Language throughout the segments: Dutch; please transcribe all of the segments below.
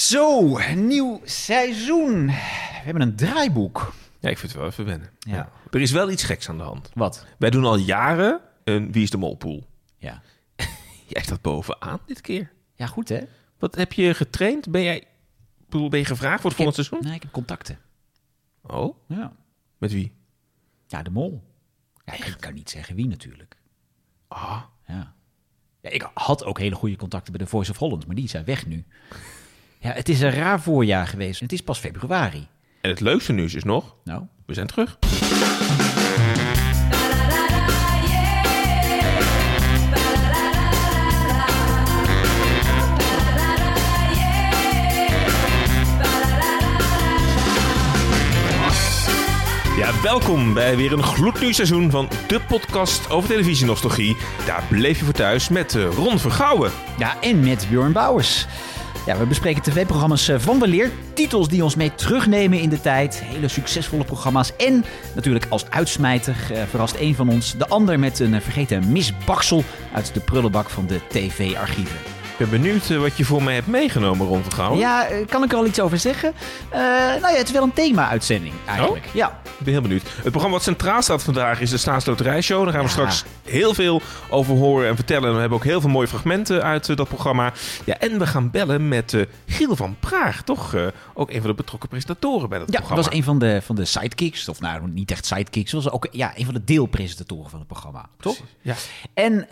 Zo, nieuw seizoen. We hebben een draaiboek. Ja, ik vind het wel even wennen. Ja. Er is wel iets geks aan de hand. Wat? Wij doen al jaren een Wie is de Molpool. Ja. Jij staat bovenaan dit keer. Ja, goed hè? Wat heb je getraind? Ben jij ben je gevraagd voor het volgende seizoen? Nee, ik heb contacten. Oh, Ja. met wie? Ja, de mol. Ja, ik kan niet zeggen wie natuurlijk. Ah, Ja. ja. Ik had ook hele goede contacten bij de Voice of Holland, maar die zijn weg nu. Ja, het is een raar voorjaar geweest. Het is pas februari. en het leukste nieuws is nog, Nou, we zijn terug. Ja, welkom bij weer een gloednieuw seizoen van de podcast over televisienostalgie. Daar bleef je voor thuis met eh, Ron Vergouwen. Ja, en met Bjorn Bouwers. Ja, we bespreken tv-programma's eh, van weleer. Titels die ons mee terugnemen in de tijd. Hele succesvolle programma's. En natuurlijk als uitsmijter eh, verrast een van ons de ander met een eh, vergeten misbaksel uit de prullenbak van de tv-archieven. Ik ben benieuwd eh, wat je voor mij hebt meegenomen, Ron Vergouwen. Ja, eh, kan ik er al iets over zeggen? Eh, nou ja, het is wel een thema-uitzending eigenlijk. Ja. Ik ben heel benieuwd. Het programma wat centraal staat vandaag is de Staatsloterijshow. Daar gaan we Ja. straks heel veel over horen en vertellen. En we hebben ook heel veel mooie fragmenten uit dat programma. Ja, en we gaan bellen met eh, Giel van Praag. Toch ook een van de betrokken presentatoren bij dat Ja, dat programma. was een van de, van de sidekicks. Of nou, niet echt sidekicks. Was ook ja, een van de deelpresentatoren van het programma. Toch? Ja. En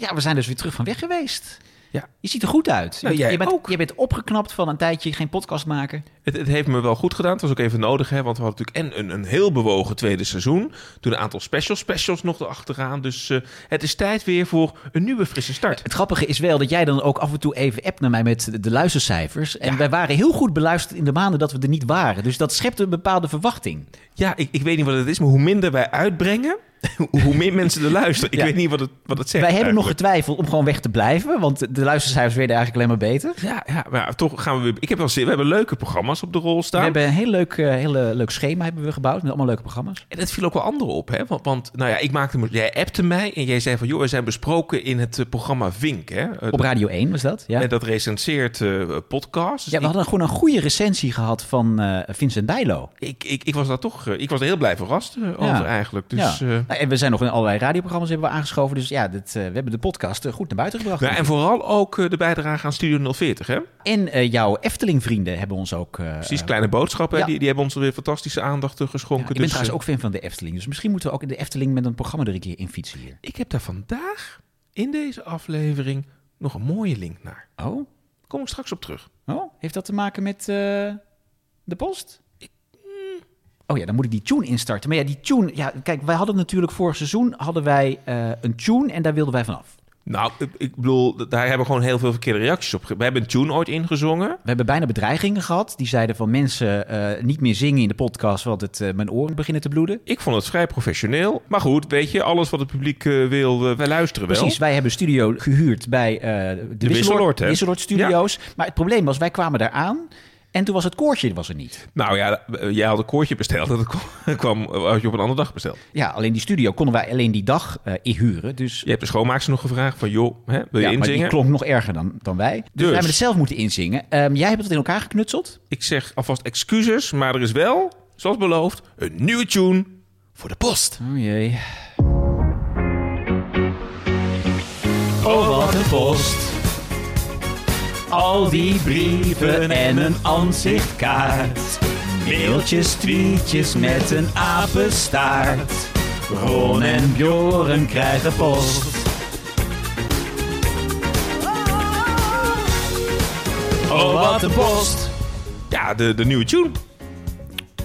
ja, we zijn dus weer terug van weg geweest. Ja. Je ziet er goed uit. Ja, jij je, bent, ook. je bent opgeknapt van een tijdje geen podcast maken. Het, het heeft me wel goed gedaan. Het was ook even nodig, hè, want we hadden natuurlijk en een, een heel bewogen tweede seizoen. Toen een aantal specials, specials nog erachteraan. Dus eh, het is tijd weer voor een nieuwe frisse start. Het grappige is wel dat jij dan ook af en toe even appt naar mij met de- de luistercijfers. En Ja. wij waren heel goed beluisterd in de maanden dat we er niet waren. Dus dat schept een bepaalde verwachting. Ja, ik, ik weet niet wat het is, maar hoe minder wij uitbrengen, hoe meer mensen er luisteren. Ik Ja. weet niet wat het, wat het zegt. wij hebben nog getwijfeld om gewoon weg te blijven. Want de luistercijfers werden eigenlijk alleen maar beter. Ja, ja, maar toch gaan we weer. Ik heb wel zin. We hebben leuke programma's op de rol staan. We hebben een heel leuk, eh, hele leuk schema hebben we gebouwd met allemaal leuke programma's. En dat viel ook wel anderen op, hè? Want, want nou ja, ik maakte. Jij appte mij en jij zei van, joh, we zijn besproken in het eh, programma Vink, hè? Eh, Op Radio 1 was dat, ja. En dat recenseert eh podcasts. Dus Ja, we hadden gewoon een goede recensie gehad van Vincent Bijlo. ik, ik, ik, was daar toch. ik was er heel blij verrast Ja. over eigenlijk. Dus. ja. Nou, en we zijn nog in allerlei radioprogramma's hebben we aangeschoven. Dus ja, dit, eh, we hebben de podcast eh, goed naar buiten gebracht. nou, en vooral ook eh, de bijdrage aan Studio 040, hè? En jouw Efteling-vrienden hebben ons ook... Precies, kleine boodschappen, ja. die, die hebben ons weer fantastische aandacht geschonken. ik ben dus, trouwens ook fan van de Efteling. Dus misschien moeten we ook in de Efteling met een programma er een keer in fietsen hier. Ik heb daar vandaag in deze aflevering nog een mooie link naar. Oh? Daar kom ik straks op terug. Oh? Heeft dat te maken met de post? Oh ja, dan moet ik die tune instarten. Maar ja, die tune... Ja, kijk, wij hadden natuurlijk vorig seizoen hadden wij eh, een tune en daar wilden wij vanaf. Nou, ik, bedoel, daar hebben gewoon heel veel verkeerde reacties op. We hebben een tune ooit ingezongen. We hebben bijna bedreigingen gehad. Die zeiden van mensen eh, niet meer zingen in de podcast, want het, eh, mijn oren beginnen te bloeden. Ik vond het vrij professioneel. Maar goed, weet je, alles wat het publiek wil, wij luisteren wel. Precies, wij hebben studio gehuurd bij de, Wisseloord? Wisseloord Studio's. Maar het probleem was, wij kwamen daar aan en toen was het koortje was er niet. Nou ja, eh, jij had een koortje besteld en dat kwam, kwam had je op een andere dag besteld. Ja, alleen die studio konden wij alleen die dag eh inhuren. Dus Je hebt de schoonmaakster nog gevraagd van, joh, hè, wil je ja, maar die inzingen? klonk nog erger dan, dan wij. Dus, Dus. wij hebben het zelf moeten inzingen. Ehm, jij hebt het in elkaar geknutseld. Ik zeg alvast excuses, maar er is wel, zoals beloofd, een nieuwe tune voor de post. Oh jee. Oh, wat een post. Al die brieven en een aanzichtkaart. Mailtjes, tweetjes met een apenstaart. Ron en Bjoren krijgen post. Oh, wat een post. Ja, de, de nieuwe tune.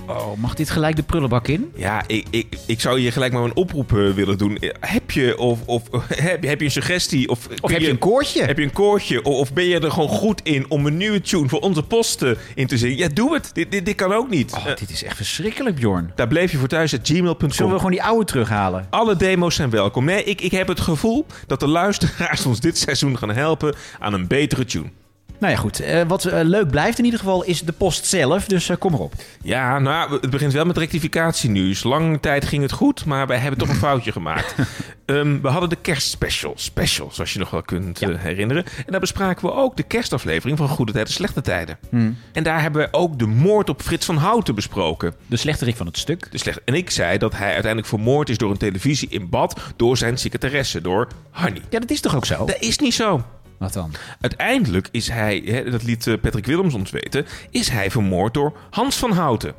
Oh, mag dit gelijk de prullenbak in? Ja, ik, ik, ik zou je gelijk maar een oproep eh, willen doen. Heb je, of, of, heb, je- heb je een suggestie? Of, Of heb je een koortje? Heb je een koortje? Of, of ben je er gewoon goed in om een nieuwe tune voor onze posten in te zingen? Ja, doe het. Dit, dit, dit kan ook niet. Oh, Eh, dit is echt verschrikkelijk, Bjorn. daar bleef je voor thuis at gmail.com. Zullen we gewoon die oude terughalen? Alle demo's zijn welkom. Nee, ik, ik heb het gevoel dat de luisteraars ons dit seizoen gaan helpen aan een betere tune. Nou ja, goed. Eh, wat eh, leuk blijft in ieder geval is de post zelf. Dus eh, kom erop. Ja, nou, ja, het begint wel met rectificatie nu. Lange tijd ging het goed, maar wij hebben toch een foutje gemaakt. Ehm, we hadden de kerstspecial, special, zoals je nog wel kunt Ja. herinneren. En daar bespraken we ook de kerstaflevering van Goede Tijden, Slechte Tijden. Hmm. En daar hebben we ook de moord op Frits van Houten besproken. De slechterik van het stuk. De slecht... En ik zei dat hij uiteindelijk vermoord is door een televisie in bad... door zijn secretaresse, door Hanny. Ja, dat is toch ook zo? Dat is niet zo. Wat dan? Uiteindelijk is hij, hè, dat liet eh, Patrick Willems ons weten... is hij vermoord door Hans van Houten.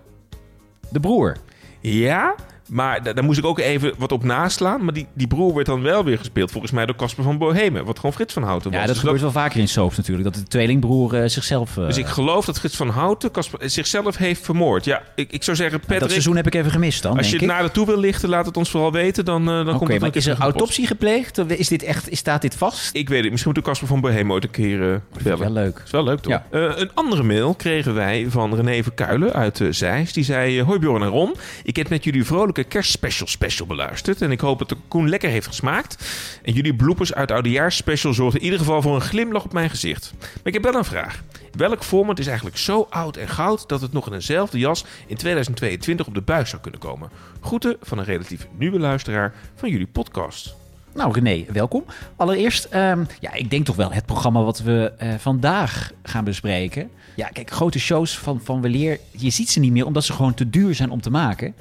De broer. Ja, maar da- daar moest ik ook even wat op naslaan. Maar die, die broer werd dan wel weer gespeeld, volgens mij door Casper van Bohemen. Wat gewoon Frits van Houten was. Ja, dat Dus gebeurt wel vaker in soaps natuurlijk. Dat de tweelingbroer eh, zichzelf... eh, Dus ik geloof dat Frits van Houten Casper, zichzelf heeft vermoord. Ja, ik, ik zou zeggen, dat Patrick, seizoen heb ik even gemist dan, als je denk het ik. naar de toe wil lichten, laat het ons vooral weten. Dan, eh, dan komt het maar is er autopsie gepleegd? Is dit echt, is, staat dit vast? Ik weet het, misschien moet de Casper van Bohemen ooit een keer eh, bellen. Wel leuk. is wel leuk, toch? Ja. Eh, een andere mail kregen wij van René Verkuilen uit Zeist. Die zei, eh, hoi Bjorn en Ron. Ik heb net jullie kerstspecial special beluisterd. En ik hoop dat de Koen lekker heeft gesmaakt. En jullie bloepers uit oudejaarsspecial zorgden in ieder geval voor een glimlach op mijn gezicht. Maar ik heb wel een vraag. Welk format is eigenlijk zo oud en goud dat het nog in eenzelfde jas in 2022 op de buis zou kunnen komen? Groeten van een relatief nieuwe luisteraar van jullie podcast. Nou, René, welkom. Allereerst, ehm, ja, ik denk toch wel het programma wat we eh, vandaag gaan bespreken. Ja, kijk, grote shows van, van weleer, je ziet ze niet meer omdat ze gewoon te duur zijn om te maken.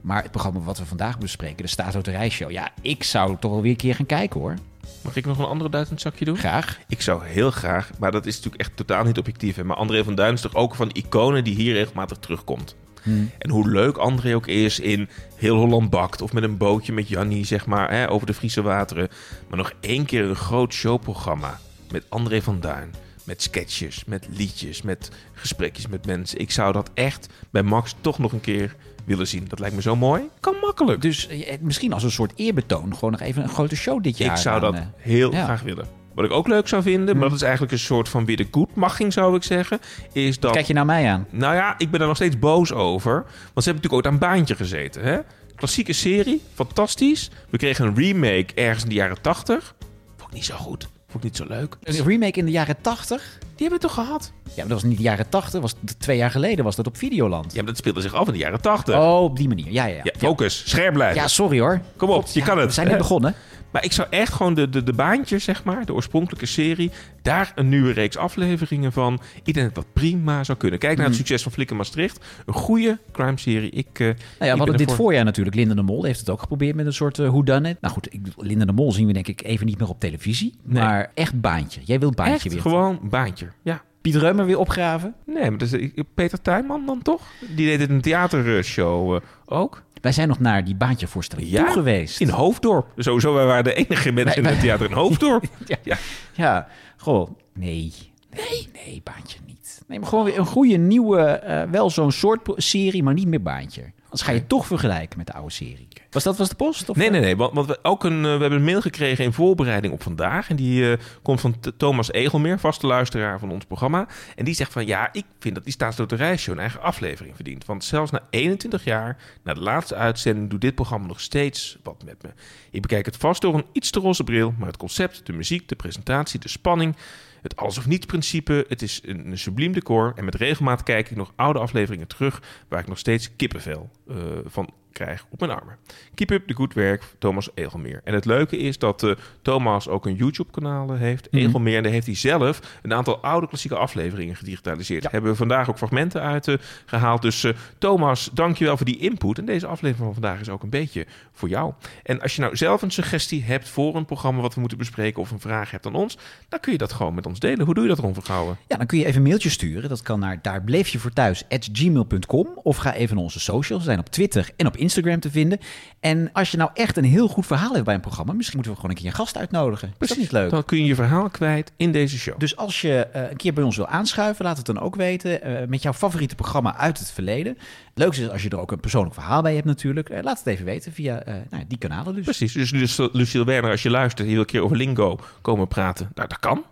Maar het programma wat we vandaag bespreken, de Staatsloterijshow, ja, ik zou toch wel weer een keer gaan kijken hoor. Mag ik nog een andere duizend zakje doen? Graag. Ik zou heel graag, maar dat is natuurlijk echt totaal niet objectief. Hè? Maar André van Duin is toch ook van de iconen die hier regelmatig terugkomt. Hmm. En hoe leuk André ook is in Heel Holland Bakt of met een bootje met Jannie, zeg maar, hè, over de Friese wateren. Maar nog één keer een groot showprogramma met André van Duin. Met sketches, met liedjes, met gesprekjes met mensen. Ik zou dat echt bij Max toch nog een keer willen zien. Dat lijkt me zo mooi. Kan makkelijk. Dus eh, misschien als een soort eerbetoon, gewoon nog even een grote show dit jaar. Ik zou aan, dat eh, heel ja. graag willen. Wat ik ook leuk zou vinden, maar dat is eigenlijk een soort van wiedergoedmaching zou ik zeggen, is dat... Kijk je naar mij aan? Nou ja, ik ben er nog steeds boos over. Want ze hebben natuurlijk ooit aan Baantje gezeten. Hè? Klassieke serie, fantastisch. We kregen een remake ergens in de jaren 80. Vond ik niet zo goed. Vond ik niet zo leuk. Een remake in de jaren 80? Die hebben we toch gehad? Ja, maar dat was niet de jaren 80, was twee jaar geleden was dat op Videoland. Ja, maar dat speelde zich af in de jaren 80. Oh, op die manier. Ja, ja, ja. Ja, focus. Scherp blijven. Ja, sorry hoor. Kom op, je Ja, kan het. We zijn net begonnen. Maar ik zou echt gewoon de, de, de baantjes, zeg maar, de oorspronkelijke serie, daar een nieuwe reeks afleveringen van. Ik denk dat dat prima zou kunnen. Kijk naar het Hmm. succes van Flikker Maastricht. Een goede crime-serie. Ik, eh, Nou ja, ik we hadden dit voorjaar natuurlijk. Linda de Mol heeft het ook geprobeerd met een soort uh, whodunit. Nou goed, ik, Linda de Mol zien we denk ik even niet meer op televisie. Nee. Maar echt baantje. Jij wilt baantje Echt weer. gewoon baantje. Ja. Piet Reumer weer opgraven. Nee, maar dat is eh, Peter Tuinman dan toch? Die deed het een theatershow eh, ook. Wij zijn nog naar die baantjevoorstelling Ja, toe geweest. In Hoofddorp. Sowieso, wij waren de enige mensen in wij- het theater in Hoofddorp. Ja. ja. Ja, goh. Nee. Nee, nee, baantje niet. Nee, maar gewoon weer een goede nieuwe, eh, wel zo'n soort serie, maar niet meer baantje. Anders ga je toch vergelijken met de oude serie. Was dat was de post? Of, Nee, eh? nee, nee. Want, want we, ook een, eh, we hebben een mail gekregen in voorbereiding op vandaag. En die eh, komt van Thomas Egelmeer, vaste luisteraar van ons programma. En die zegt van ja, ik vind dat die staatsloterijshow een eigen aflevering verdient. Want zelfs na 21 jaar, na de laatste uitzending, doet dit programma nog steeds wat met me. Ik bekijk het vast door een iets te roze bril. Maar het concept, de muziek, de presentatie, de spanning... Het alles of niets principe, het is een, een subliem decor. En met regelmaat kijk ik nog oude afleveringen terug... waar ik nog steeds kippenvel eh, van krijg op mijn armen. Keep up the good werk, Thomas Egelmeer. En het leuke is dat eh, Thomas ook een YouTube-kanaal eh, heeft, Mhm. Egelmeer. En daar heeft hij zelf een aantal oude klassieke afleveringen gedigitaliseerd. Ja. Hebben we vandaag ook fragmenten uit eh, gehaald. Dus eh, Thomas, dankjewel voor die input. En deze aflevering van vandaag is ook een beetje voor jou. En als je nou zelf een suggestie hebt voor een programma wat we moeten bespreken... of een vraag hebt aan ons, dan kun je dat gewoon met ons delen. Hoe doe je dat, Ron Vergouwen? Ja, dan kun je even een mailtje sturen. Dat kan naar daar bleef je voor thuis gmail.com. Of ga even naar onze socials. We zijn op Twitter en op Instagram te vinden. En als je nou echt een heel goed verhaal hebt bij een programma, misschien moeten we gewoon een keer een gast uitnodigen. Is dat niet leuk? Dan kun je je verhaal kwijt in deze show. Dus als je eh, een keer bij ons wil aanschuiven, laat het dan ook weten. eh, met jouw favoriete programma uit het verleden. Leuk is als je er ook een persoonlijk verhaal bij hebt natuurlijk. Eh, laat het even weten via nou, die kanalen dus. Precies. Dus, dus Luciel Werner, als je luistert en je wil een keer over lingo komen praten, nou, dat kan.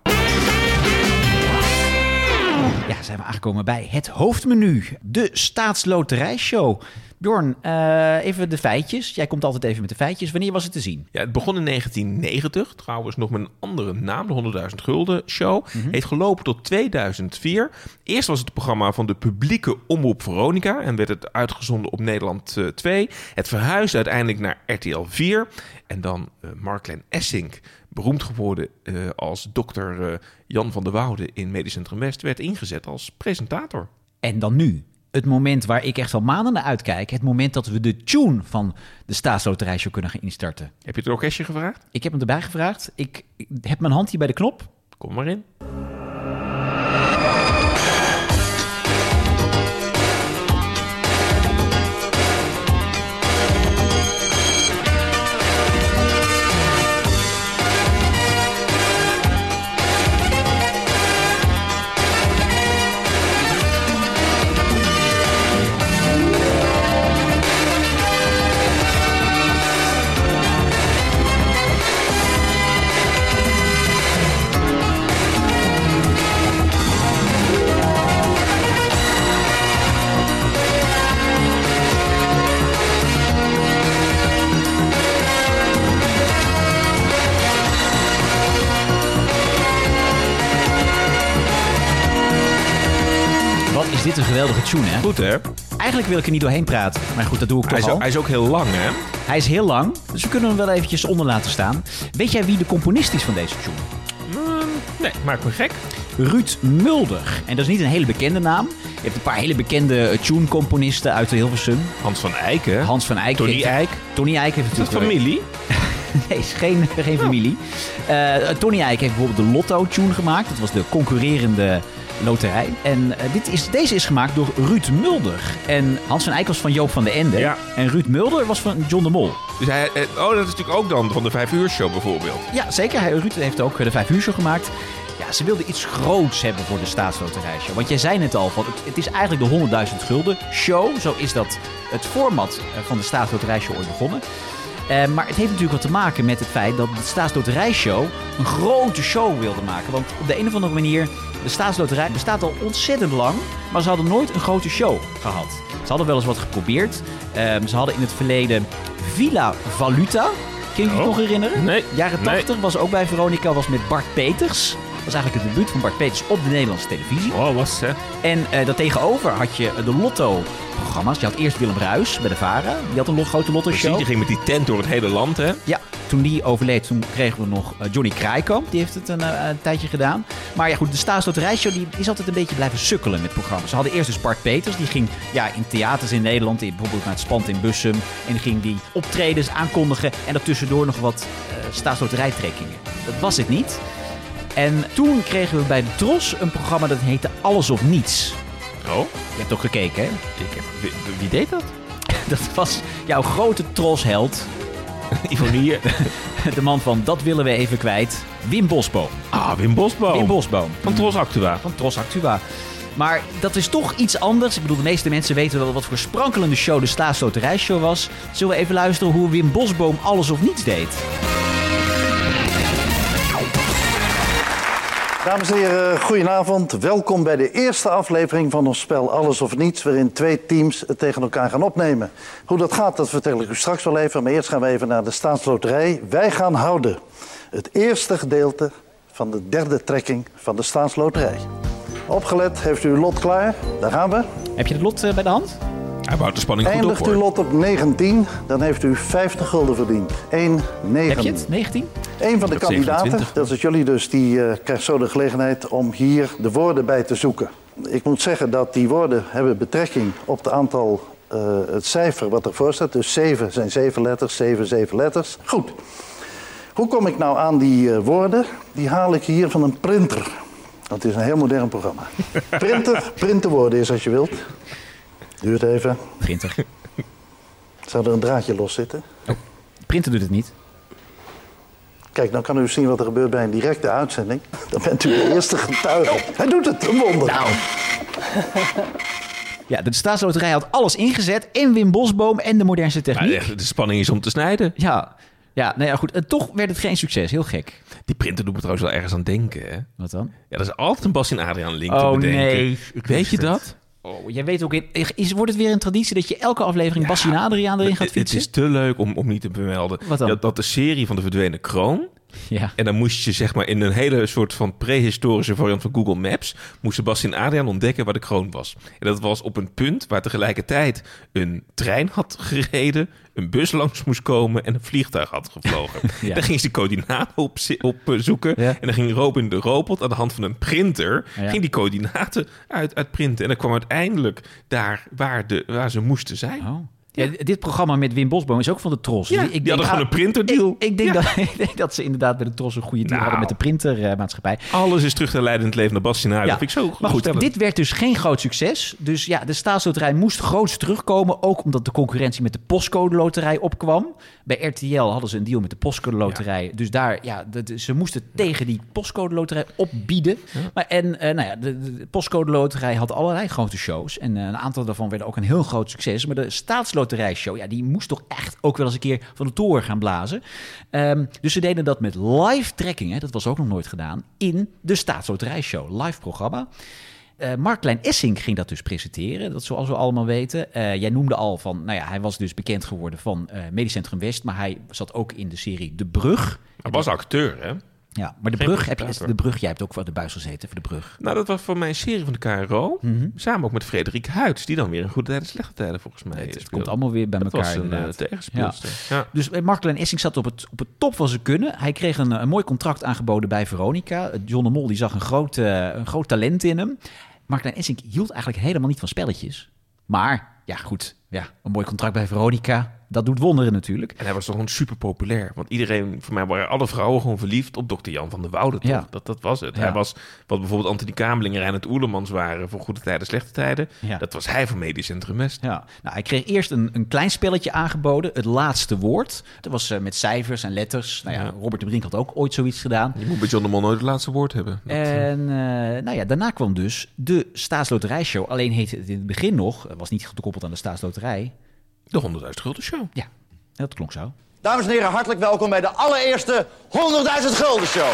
Ja, zijn we aangekomen bij het hoofdmenu. De Staatsloterijshow. Bjorn, eh, even de feitjes. Jij komt altijd even met de feitjes. Wanneer was het te zien? Ja, het begon in 1990, trouwens nog met een andere naam, de 100.000 Gulden Show. Heeft gelopen tot 2004. Eerst was het programma van de publieke omroep Veronica en werd het uitgezonden op Nederland eh, 2. Het verhuisde uiteindelijk naar RTL 4. En dan eh Marklen Essink, beroemd geworden eh, als dokter eh, Jan van der Woude in Medisch Centrum West, werd ingezet als presentator. En dan nu. Het moment waar ik echt al maanden naar uitkijk. Het moment dat we de tune van de Staatsloterijshow kunnen gaan instarten. Heb je het orkestje gevraagd? Ik heb hem erbij gevraagd. Ik ik heb mijn hand hier bij de knop. Kom maar in. Goed hè? Eigenlijk wil ik er niet doorheen praten. Maar goed, dat doe ik Hij toch is, al. hij is ook heel lang hè? Hij is heel lang, dus we kunnen hem wel eventjes onder laten staan. Weet jij wie de componist is van deze tune? Mm, nee, maakt me gek. Ruud Mulder. En dat is niet een hele bekende naam. Je hebt een paar hele bekende eh, tune-componisten uit Hilversum. Hans van Eyck? Hans van Eyck. Tony Eyck. Tony Eyck heeft Is dat natuurlijk... familie? Nee, is geen, geen familie. Eh, Tony Eyck heeft bijvoorbeeld de Lotto-tune gemaakt. Dat was de concurrerende loterij. En eh, dit is, deze is gemaakt door Ruud Mulder. En Hans van Eyck was van Joop van den Ende. Ja. En Ruud Mulder was van John de Mol. Dus hij, eh, oh, dat is natuurlijk ook dan van de vijf uur show bijvoorbeeld. Ja, zeker. Hij, Ruud heeft ook eh, de vijf uur show gemaakt. Ja, ze wilden iets groots hebben voor de staatsloterijshow. Want jij zei net al, van, het, het is eigenlijk de 100.000 gulden show. Zo is dat het format van de staatsloterijshow ooit begonnen. Eh, maar het heeft natuurlijk wat te maken met het feit dat de staatsloterijshow een grote show wilde maken. Want op de een of andere manier, de staatsloterij bestaat al ontzettend lang, maar ze hadden nooit een grote show gehad. Ze hadden wel eens wat geprobeerd. Eh, ze hadden in het verleden Villa Valuta. Kun je je Oh. nog herinneren? Nee. Jaren Nee. 80 was ook bij Veronica, was met Bart Peters. Dat was eigenlijk het debuut van Bart Peters op de Nederlandse televisie. Oh, was hè? En eh daartegenover had je de Lotto-programma's. Je had eerst Willem Ruis bij de VARA. Die had een grote Lotto-show. die ging met die tent door het hele land hè? Ja, toen die overleed, toen kregen we nog eh, Johnny Kraaikamp. Die heeft het een, eh, een tijdje gedaan. Maar ja goed, de Staatsloterijshow die is altijd een beetje blijven sukkelen met programma's. Ze hadden eerst dus Bart Peters. Die ging ja, in theaters in Nederland, in, bijvoorbeeld naar het Spand in Bussum. En die ging die optredens aankondigen. En daartussendoor nog wat eh staatsloterijtrekkingen. Dat was het niet. En toen kregen we bij de Tros een programma dat heette Alles of Niets. Oh, Je hebt ook gekeken, hè? ik heb, wie, wie deed dat? Dat was jouw grote trosheld. Ivonie. De man van Dat willen we even kwijt. Wim Bosboom. Ah, Wim Bosboom. Wim Bosboom. Van Tros Actua. Van Tros Actua. Maar dat is toch iets anders. Ik bedoel, de meeste mensen weten wel wat voor sprankelende show de Staatsloterijshow was. Zullen we even luisteren hoe Wim Bosboom alles of niets deed? Dames en heren, goedenavond. Welkom bij de eerste aflevering van ons spel Alles of Niets... waarin twee teams het tegen elkaar gaan opnemen. Hoe dat gaat, dat vertel ik u straks wel even. Maar eerst gaan we even naar de staatsloterij. Wij gaan houden het eerste gedeelte van de derde trekking van de staatsloterij. Opgelet, heeft u uw lot klaar? Daar gaan we. Heb je het lot eh, bij de hand? Hij bouwt de spanning goed op Eindigt uw hoor. lot op 19, dan heeft u 50 gulden verdiend. 1, 9. Heb je het? 19? Een van de kandidaten, 27. dat is jullie dus, die eh, krijgt zo de gelegenheid om hier de woorden bij te zoeken. Ik moet zeggen dat die woorden hebben betrekking op het aantal, eh, het cijfer wat ervoor staat. Dus 7 zijn 7 letters, 7, 7 letters. Goed. Hoe kom ik nou aan die eh, woorden? Die haal ik hier van een printer. Dat is een heel modern programma. Printer, printen woorden is als je wilt. Duurt even. Printer. Zou er een draadje los zitten? Printer doet het niet. Kijk, dan kan u zien wat er gebeurt bij een directe uitzending. Dan bent u de eerste getuige. Hij doet het, een wonder. Nou. Ja, de Staatsloterij had alles ingezet. En Wim Bosboom en de modernste techniek. de spanning is om te snijden. Ja, Ja, nou ja, goed. En toch werd het geen succes. Heel gek. Die printer doet me trouwens wel ergens aan denken. Hè? Wat dan? Ja, dat is altijd een Bas en Adriaan link te Oh bedenken. nee. Ik Weet je het. dat? Oh, jij weet ook in. Is, wordt het weer een traditie dat je elke aflevering Bassie en Adriaan erin gaat Het- Het fietsen? is te leuk om, om niet te dan? Dat, dat de serie van de verdwenen kroon... Ja. En dan moest je zeg maar in een hele soort van prehistorische variant van Google Maps... moest Sebastian Adriaan ontdekken waar de kroon was. En dat was op een punt waar tegelijkertijd een trein had gereden... een bus langs moest komen en een vliegtuig had gevlogen. Ja. Dan ging ze de coördinaten op, op eh, zoeken. Ja. En dan ging Robin de robot aan de hand van een printer... Ja. ging die coördinaten uit, uit printen. En dan kwam uiteindelijk daar waar, de, waar ze moesten zijn. Oh. Ja, dit programma met Wim Bosboom is ook van de Tros. Ja, Dus die hadden gewoon een printerdeal. Ik, ik, denk Ja. dat, ik denk dat ze inderdaad bij de Tros een goede deal Nou. hadden met de printermaatschappij. Alles is terug te leiden in het leven naar Bastien. Dat vind ik zo maar goed, dit werd dus geen groot succes. Dus ja, de staatsloterij moest groots terugkomen. Ook omdat de concurrentie met de postcode loterij opkwam. Bij RTL hadden ze een deal met de postcode loterij. Dus daar, ja, ze moesten tegen die postcode loterij opbieden. Maar, en eh, nou ja, de, de postcode loterij had allerlei grote shows. En eh, een aantal daarvan werden ook een heel groot succes. Maar de staatsloterij show, ja, die moest toch echt ook wel eens een keer van de toren gaan blazen. Ehm, dus ze deden dat met live trekking, hè, dat was ook nog nooit gedaan, in de staatsloterij show. Live programma. Eh Mark Klein ging dat dus presenteren, dat zoals we allemaal weten. Eh, jij noemde al van, nou ja, hij was dus bekend geworden van eh Medisch Centrum West, maar hij zat ook in de serie De Brug. Hij was acteur, hè? Ja, maar de Geen brug, heb je, de brug, jij hebt ook voor de buis gezeten voor de brug. Nou, dat was voor mijn serie van de KRO. Mhm. Samen ook met Frederik Huids, die dan weer in goede tijden, slechte tijden volgens mij. Het, het speelde. komt allemaal weer bij dat elkaar was een inderdaad. tegenspeelster. Ja. Dus eh, Mark Klein Essink zat op het, op het top van zijn kunnen. Hij kreeg een, een mooi contract aangeboden bij Veronica. Eh, John de Mol die zag een groot, eh, een groot talent in hem. Mark Klein Essink hield eigenlijk helemaal niet van spelletjes. Maar, ja goed, ja, een mooi contract bij Veronica, dat doet wonderen natuurlijk. En hij was toch gewoon super populair. Want iedereen, voor mij waren alle vrouwen gewoon verliefd op dokter Jan van der Woude. Toch? Ja. Dat, dat was het. Ja. Hij was wat bijvoorbeeld Anthony Kameling en Reinhard Oerlemans waren voor goede tijden, slechte tijden. Ja. Dat was hij voor Medisch Centrum West. Ja, nou, hij kreeg eerst een, een klein spelletje aangeboden, het laatste woord. Dat was eh, met cijfers en letters. Nou ja. Robert de Brink had ook ooit zoiets gedaan. Je moet bij John de Mol nooit het laatste woord hebben. Dat, eh, En eh, nou ja, daarna kwam dus de staatsloterijshow. Alleen heette het in het begin nog, was niet gekoppeld aan de staatsloterij. De 100.000 gulden show. Ja, dat klonk zo. Dames en heren, hartelijk welkom bij de allereerste 100.000 Gulden Show.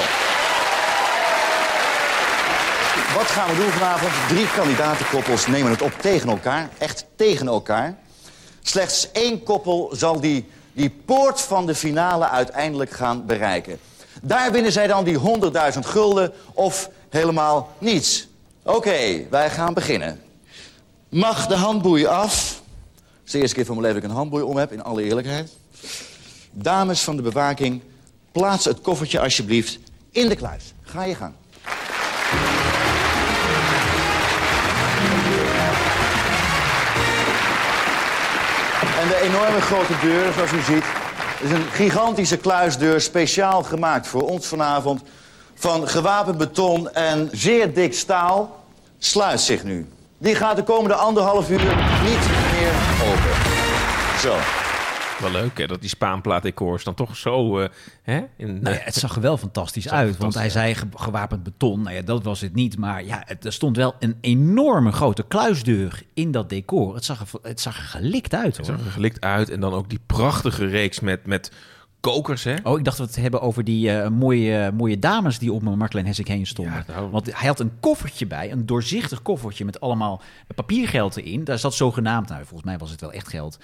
Wat gaan we doen vanavond? Drie kandidatenkoppels nemen het op tegen elkaar. Echt tegen elkaar. Slechts één koppel zal die, die poort van de finale uiteindelijk gaan bereiken. Daar winnen zij dan die 100.000 gulden of helemaal niets. Oké, wij gaan beginnen. Mag de handboei af? Is de eerste keer van mijn leven dat ik een handboei om heb, in alle eerlijkheid. Dames van de bewaking, plaats het koffertje alsjeblieft in de kluis. Ga je gang. En de enorme grote deur, zoals u ziet, is een gigantische kluisdeur speciaal gemaakt voor ons vanavond. Van gewapend beton en zeer dik staal sluit zich nu. Die gaat de komende anderhalf uur niet. Zo. Wel leuk hè, dat die Spaanplaat-decors dan toch zo... eh, hè, in, Nou ja, het zag er wel fantastisch uit. Want hij zei ge- gewapend beton. Nou ja, dat was het niet. Maar ja, het, er stond wel een enorme grote kluisdeur in dat decor. Het zag er, het zag er gelikt uit Het hoor. zag er gelikt uit. En dan ook die prachtige reeks met, met kokers, hè? Oh, ik dacht dat we het hebben over die eh, mooie, mooie dames die om Marklein Hessink heen stonden. Ja, nou. Want hij had een koffertje bij, een doorzichtig koffertje met allemaal papiergeld erin. Daar zat zogenaamd, nou volgens mij was het wel echt geld,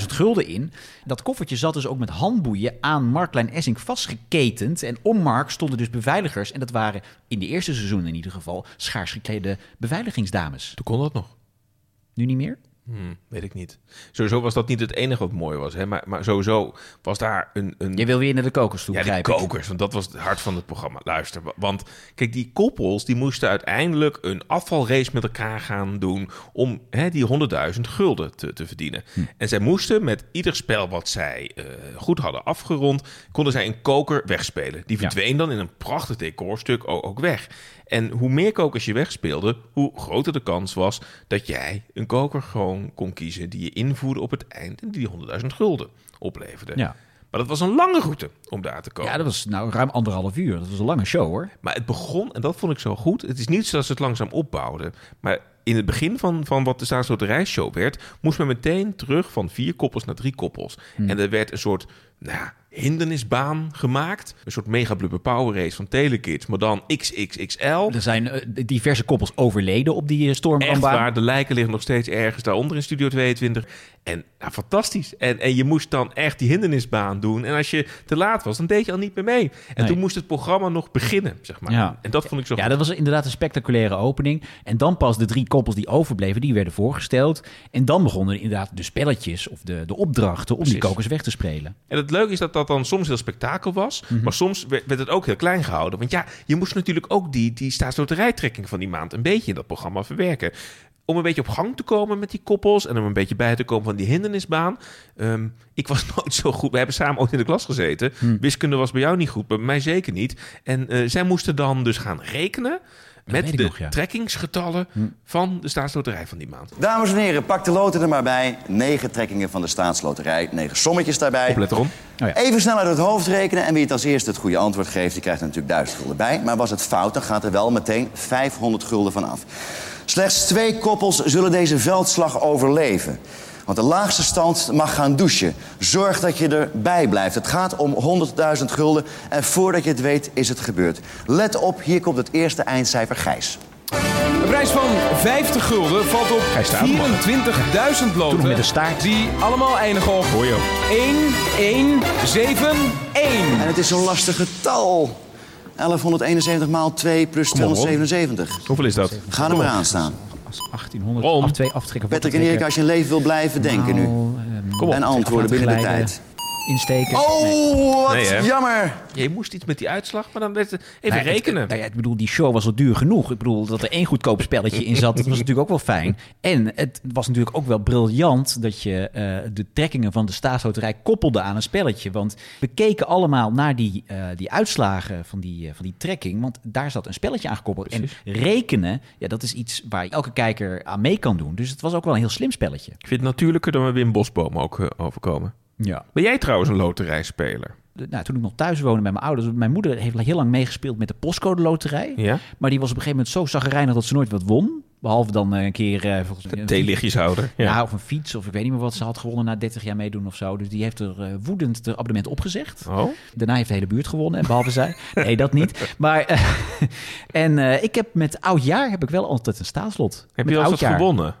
100.000 gulden in. Dat koffertje zat dus ook met handboeien aan Marklein Essink vastgeketend. En om Mark stonden dus beveiligers. En dat waren in de eerste seizoen in ieder geval schaars geklede beveiligingsdames. Toen kon dat nog. Nu niet meer? Hmm, weet ik niet. Sowieso was dat niet het enige wat mooi was. Hè? Maar, maar sowieso was daar een... een Je wil weer naar de kokers toe, ja, die ik. kokers, want dat was het hart van het programma. Luister, wa- want kijk, die koppels die moesten uiteindelijk een afvalrace met elkaar gaan doen om hè, die 100.000 gulden te, te verdienen. Hm. En zij moesten met ieder spel wat zij eh, goed hadden afgerond, konden zij een koker wegspelen. Die Ja. verdween dan in een prachtig decorstuk ook, ook weg. En hoe meer kokers je wegspeelde, hoe groter de kans was dat jij een koker gewoon kon kiezen die je invoerde op het eind en die 100.000 gulden opleverde. Ja. Maar dat was een lange route om daar te komen. Ja, dat was nou ruim anderhalf uur. Dat was een lange show hoor. Maar het begon, en dat vond ik zo goed. Het is niet zo dat ze het langzaam opbouwden. Maar in het begin van, van wat de staatsloterijshow werd... moest men meteen terug van vier koppels naar drie koppels. En er werd een soort nou ja, hindernisbaan gemaakt. Een soort mega blubber power race van Telekids, maar dan XXXL. Er zijn eh, diverse koppels overleden op die uh, Echt stormbrandbaan. waar, de lijken liggen nog steeds ergens daaronder in Studio 22. En nou, fantastisch. En, en je moest dan echt die hindernisbaan doen. En als je te laat was, dan deed je al niet meer mee. En Nee. toen moest het programma nog beginnen, zeg maar. Ja. En dat vond ik zo Ja, goed. dat was inderdaad een spectaculaire opening. En dan pas de drie koppels die overbleven, die werden voorgesteld. En dan begonnen inderdaad de spelletjes of de, de opdrachten om die kokers weg te spelen. En het leuke is dat dat dan soms heel spektakel was. Mhm. Maar soms werd werd het ook heel klein gehouden. Want ja, je moest natuurlijk ook die, die staatsloterijtrekking van die maand... een beetje in dat programma verwerken. Om een beetje op gang te komen met die koppels... en om een beetje bij te komen van die hindernisbaan. Ehm, ik was nooit zo goed. We hebben samen ooit in de klas gezeten. Hm. Wiskunde was bij jou niet goed, bij mij zeker niet. En eh, zij moesten dan dus gaan rekenen... met de nog, ja. Hm. trekkingsgetallen van de staatsloterij van die maand. Dames en heren, pak de loten er maar bij. Negen trekkingen van de staatsloterij, negen sommetjes daarbij. Oplet erom. Oh ja. Even snel uit het hoofd rekenen. En wie het als eerste het goede antwoord geeft, die krijgt er natuurlijk 1000 gulden bij. Maar was het fout, dan gaat er wel meteen 500 gulden van af. Slechts twee koppels zullen deze veldslag overleven. Want de laagste stand mag gaan douchen. Zorg dat je erbij blijft. Het gaat om 100.000 gulden. En voordat je het weet, is het gebeurd. Let op, hier komt het eerste eindcijfer Gijs. Een prijs van 50 gulden valt op Hij staat er, man. 24.000 loten. nog met een staart. Die allemaal eindigen op Hoor je ook. 1, 1, 7, 1. En het is zo'n lastig getal. 1171 maal 2 plus Kom op, Ron. 277. Hoeveel is dat? Ga er maar aan staan. Als 1800 Rom. af, twee aftrekken. Patrick en Erik, als je een leven wil blijven denken nu. Kom op. En antwoorden binnen de tijd. Insteken. Nee. Oh, wat Nee, jammer. Je moest iets met die uitslag, maar dan werd het even Nou ja, het- rekenen. nou ja, ik bedoel, die show was al duur genoeg. Ik bedoel, dat er één goedkoop spelletje in zat, dat was natuurlijk ook wel fijn. En het was natuurlijk ook wel briljant dat je eh, de trekkingen van de staatsloterij koppelde aan een spelletje. Want we keken allemaal naar die, eh, die uitslagen van die, eh, van die trekking, want daar zat een spelletje aan gekoppeld. En rekenen, ja, dat is iets waar elke kijker aan mee kan doen. Dus het was ook wel een heel slim spelletje. Ik vind het natuurlijker dan we Wim Bosboom ook overkomen. Ja. Ben jij trouwens een loterijspeler? Nou, toen ik nog thuis woonde met mijn ouders, mijn moeder heeft heel lang meegespeeld met de postcode loterij. Ja? Maar die was op een gegeven moment zo zagrijnig dat ze nooit wat won. Behalve dan eh, een keer eh, volgens mij een Theelichtjeshouder. Ja. Ja. of een fiets, of ik weet niet meer wat ze had gewonnen na 30 jaar meedoen of zo. Dus die heeft er eh, woedend het abonnement opgezegd. Oh, Daarna heeft de hele buurt gewonnen, en behalve zij. Nee, dat niet. Maar, en ik heb met oudjaar heb ik wel altijd een staatslot. heb met je al eens gewonnen?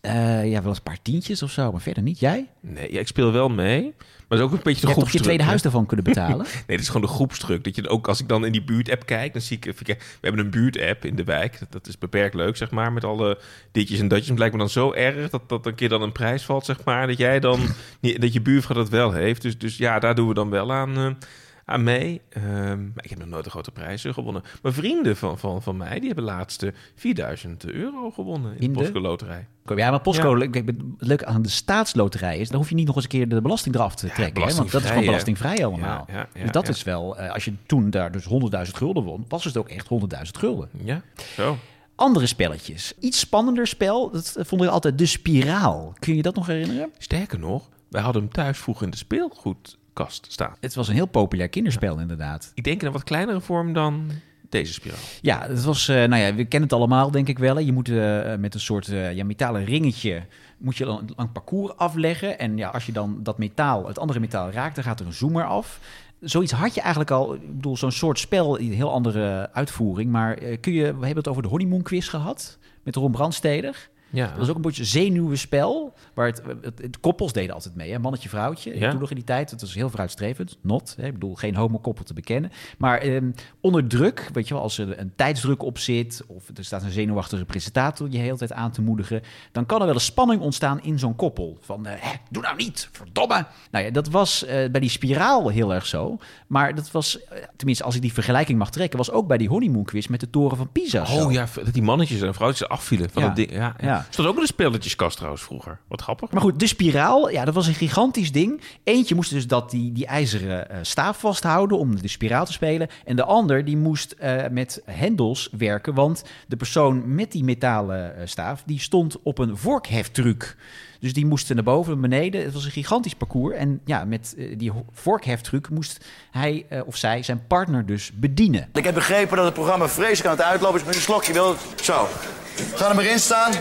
Eh, ja, wel eens een paar tientjes of zo, maar verder niet. Jij? Nee, ja, ik speel wel mee. Maar het is ook een beetje de Je toch je groepsdruk. tweede hè? huis daarvan kunnen betalen? Nee, dat is gewoon de groepsdruk. Dat je ook, als ik dan in die buurt-app kijk, dan zie ik... We hebben een buurt-app in de wijk. Dat, dat is beperkt leuk, zeg maar, met alle ditjes en datjes. Het lijkt me dan zo erg dat, dat een keer dan een prijs valt, zeg maar. Dat jij dan... dat je buurvrouw dat wel heeft. Dus, dus ja, daar doen we dan wel aan... eh, aan mee. Ehm, maar ik heb nog nooit een grote prijs eh, gewonnen. Maar vrienden van, van, van mij, die hebben laatst eh, 4000 euro gewonnen in, In de de? Postcode Loterij. Ja, maar postcode, het leuke aan de staatsloterij is, dan hoef je niet nog eens een keer de belasting eraf te trekken. hè, want dat is gewoon belastingvrij, allemaal. Ja, dus dat is wel, eh, als je toen daar dus 100.000 gulden won, was het ook echt 100.000 gulden. Ja, zo. Andere spelletjes. Iets spannender spel, dat vond ik altijd de spiraal. Kun je dat nog herinneren? Sterker nog, wij hadden hem thuis vroeger in de speelgoedkast staan. Het was een heel populair kinderspel inderdaad. Ik denk in een wat kleinere vorm dan deze spiraal. Ja, het was, eh, nou ja, we kennen het allemaal denk ik wel. Je moet eh, met een soort eh, ja, metalen ringetje, moet je dan een lang parcours afleggen. En ja, als je dan dat metaal, het andere metaal raakt, dan gaat er een zoomer af. Zoiets had je eigenlijk al, ik bedoel, zo'n soort spel, een heel andere uitvoering. Maar kun je, we hebben het over de honeymoon quiz gehad, met Ron Brandsteder. Ja, Dat was ook een beetje zenuwenspel. Waar het, het, het koppels deden altijd mee. Hè? Mannetje, vrouwtje. Ja. Toen nog in die tijd. Het was heel vooruitstrevend. Not. Hè? Ik bedoel, geen homokoppel te bekennen. Maar ehm, onder druk, weet je wel, als er een tijdsdruk op zit. of er staat een zenuwachtige presentator je de hele tijd aan te moedigen. dan kan er wel een spanning ontstaan in zo'n koppel. Van, eh, doe nou niet, verdomme. Nou ja, dat was eh, bij die spiraal heel erg zo. Maar dat was, eh, tenminste, als ik die vergelijking mag trekken. was ook bij die honeymoon quiz met de toren van Pisa. zo. Oh ja, dat die mannetjes en vrouwtjes afvielen van Ja. dat ding. Ja, ja. Ja. Stond ook in de spelletjeskast trouwens vroeger. Wat grappig. Maar goed, de spiraal, ja, dat was een gigantisch ding. Eentje moest dus dat die, die ijzeren eh, staaf vasthouden om de spiraal te spelen. En de ander die moest eh, met hendels werken, want de persoon met die metalen eh, staaf, die stond op een vorkheftruc. Dus die moesten naar boven en beneden. Het was een gigantisch parcours. En ja, met die vorkheftruc moest hij eh, of zij zijn partner dus bedienen. Ik heb begrepen dat het programma vreselijk aan het uitlopen is met een slokje wil. Zo. Ga er maar in staan.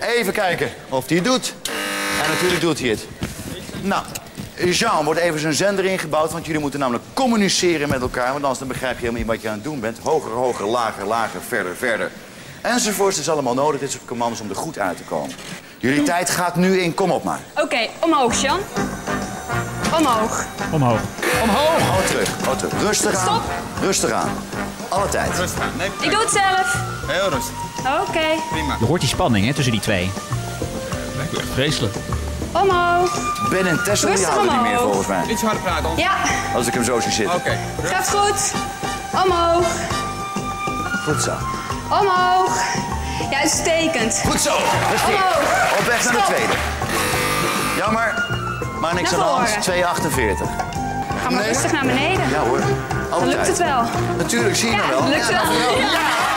Even kijken of hij het doet. En natuurlijk doet hij het. Nou, Jean wordt even zijn zender ingebouwd, want jullie moeten namelijk communiceren met elkaar. Want anders dan begrijp je helemaal niet wat je aan het doen bent. Hoger, hoger, lager, lager, verder, verder. Enzovoorts is allemaal nodig, dit soort commando's, om er goed uit te komen. Jullie tijd gaat nu in, kom op maar. Oké, omhoog, Jan. Omhoog. Omhoog. Omhoog! Oh, terug, oh, terug. Rustig aan. Stop. Rustig aan. Alle tijd. Ik doe het zelf. Heel rustig. Oké. Je hoort die spanning hè, tussen die twee. Lijkt me echt vreselijk. Omhoog. Ben en Tessel die houden niet meer volgens mij. Iets harder praten. Ja, Als ik hem zo zie zitten. Oké. gaat goed. Omhoog. Goed zo. Omhoog. Ja, uitstekend. Goed zo. Omhoog. Op weg naar de tweede. Jammer, maar niks aan de hand. voren. 2,48. Ga maar rustig naar beneden. Ja hoor. Dan lukt het wel. Natuurlijk, zie je Ja, nou wel. lukt wel. Ja.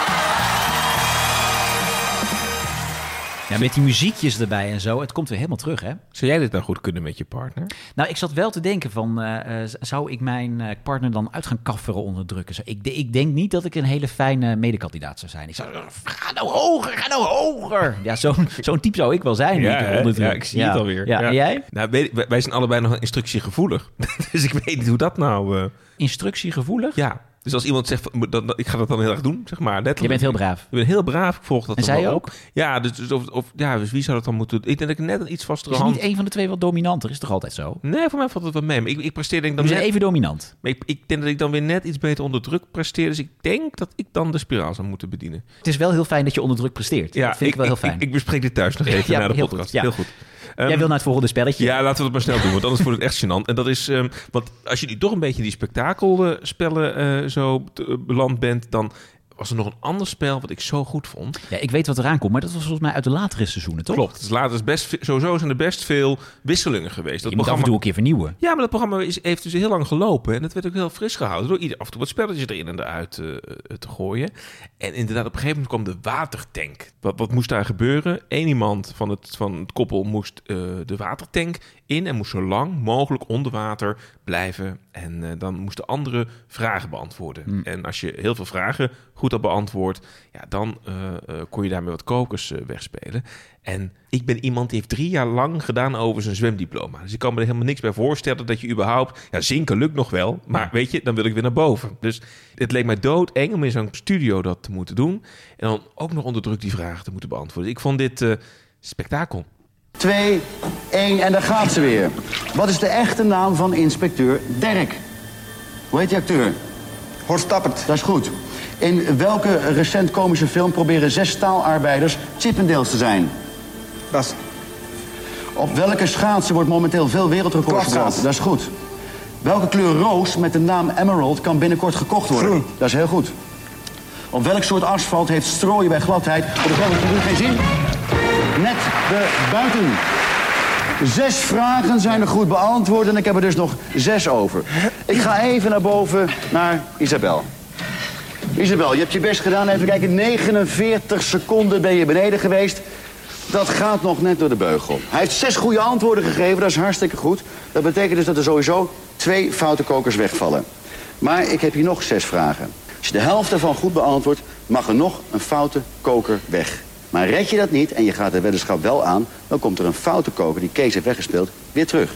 Ja, met die muziekjes erbij en zo. Het komt weer helemaal terug, hè? Zou jij dit nou goed kunnen met je partner? Nou, ik zat wel te denken van... eh, eh, zou ik mijn eh, partner dan uit gaan kafferen onder drukken? Zo, ik, ik denk niet dat ik een hele fijne medekandidaat zou zijn. Ik zou ga nou hoger, ga nou hoger. Ja, zo'n zo'n type zou ik wel zijn. onder druk. ja, ik zie het alweer. Ja, en jij? Nou, wij- wij zijn allebei nog instructiegevoelig. dus ik weet niet hoe dat nou... Instructiegevoelig? ja, dus als iemand zegt, van, ik ga dat dan heel erg doen, zeg maar. letterlijk. Je bent heel braaf. Ik ben heel braaf, ik volg dat En zij ook? Ja, dus, dus of, of, ja, dus wie zou dat dan moeten doen? Ik denk dat ik net een iets vastere Is hand... niet één van de twee wat dominanter? Is toch altijd zo? Nee, voor mij valt het wel mee. Maar ik, ik presteer denk ik We dan zijn net... even dominant. Maar ik, ik denk dat ik dan weer net iets beter onder druk presteer. Dus ik denk dat ik dan de spiraal zou moeten bedienen. Het is wel heel fijn dat je onder druk presteert. dat vind ik, wel heel fijn. Ik, ik bespreek dit thuis nog even Ja, na de heel podcast. goed, ja. Heel goed. Jij Ehm, wil naar het volgende spelletje? Ja, laten we het maar snel doen, want anders wordt het echt gênant. En dat is, ehm, want als je nu toch een beetje in die spektakelspellen eh zo beland bent, dan was er nog een ander spel wat ik zo goed vond. Ja, ik weet wat eraan komt, maar dat was volgens mij uit de latere seizoenen, toch? Klopt. Dus later is best, sowieso zijn er best veel wisselingen geweest. Dat Je moet af en toe een keer vernieuwen. Ja, maar dat programma is, heeft dus heel lang gelopen. En dat werd ook heel fris gehouden. Door ieder, af en toe wat spelletjes erin en eruit eh, te gooien. En inderdaad, op een gegeven moment kwam de watertank. Wat, wat moest daar gebeuren? Eén iemand van het, van het koppel moest eh, de watertank in. En moest zo lang mogelijk onder water blijven. En eh, dan moesten andere vragen beantwoorden. En als je heel veel vragen goed had beantwoord... Ja, dan eh, eh, kon je daarmee wat kokers wegspelen. En ik ben iemand die heeft drie jaar lang gedaan over zijn zwemdiploma. Dus ik kan me er helemaal niks bij voorstellen dat je überhaupt... Ja, zinken lukt nog wel, maar weet je, dan wil ik weer naar boven. Dus het leek mij doodeng om in zo'n studio dat te moeten doen. En dan ook nog onder druk die vragen te moeten beantwoorden. Ik vond dit spektakel. 2, 1 en daar gaat ze weer. Wat is de echte naam van inspecteur Derk? Hoe heet die acteur? Horst Tappert. Dat is goed. In welke recent komische film proberen zes staalarbeiders Chippendales te zijn? Dat is Op welke schaatsen wordt momenteel veel wereldrecords gebroken? Dat is goed. Welke kleur roos met de naam Emerald kan binnenkort gekocht worden? Groen. Dat is heel goed. Op welk soort asfalt heeft strooien bij gladheid... Op de doet geen zin. Net de buiten. Zes vragen zijn er goed beantwoord en ik heb er dus nog zes over. Ik ga even naar boven naar Isabel. Isabel, je hebt je best gedaan. Even kijken, 49 seconden ben je beneden geweest. Dat gaat nog net door de beugel. Hij heeft zes goede antwoorden gegeven, dat is hartstikke goed. Dat betekent dus dat er sowieso twee foute kokers wegvallen. Maar ik heb hier nog zes vragen. Als je de helft daarvan goed beantwoordt, mag er nog een foute koker weg. Maar red je dat niet en je gaat de weddenschap wel aan... dan komt er een foute koker die Kees heeft weggespeeld weer terug.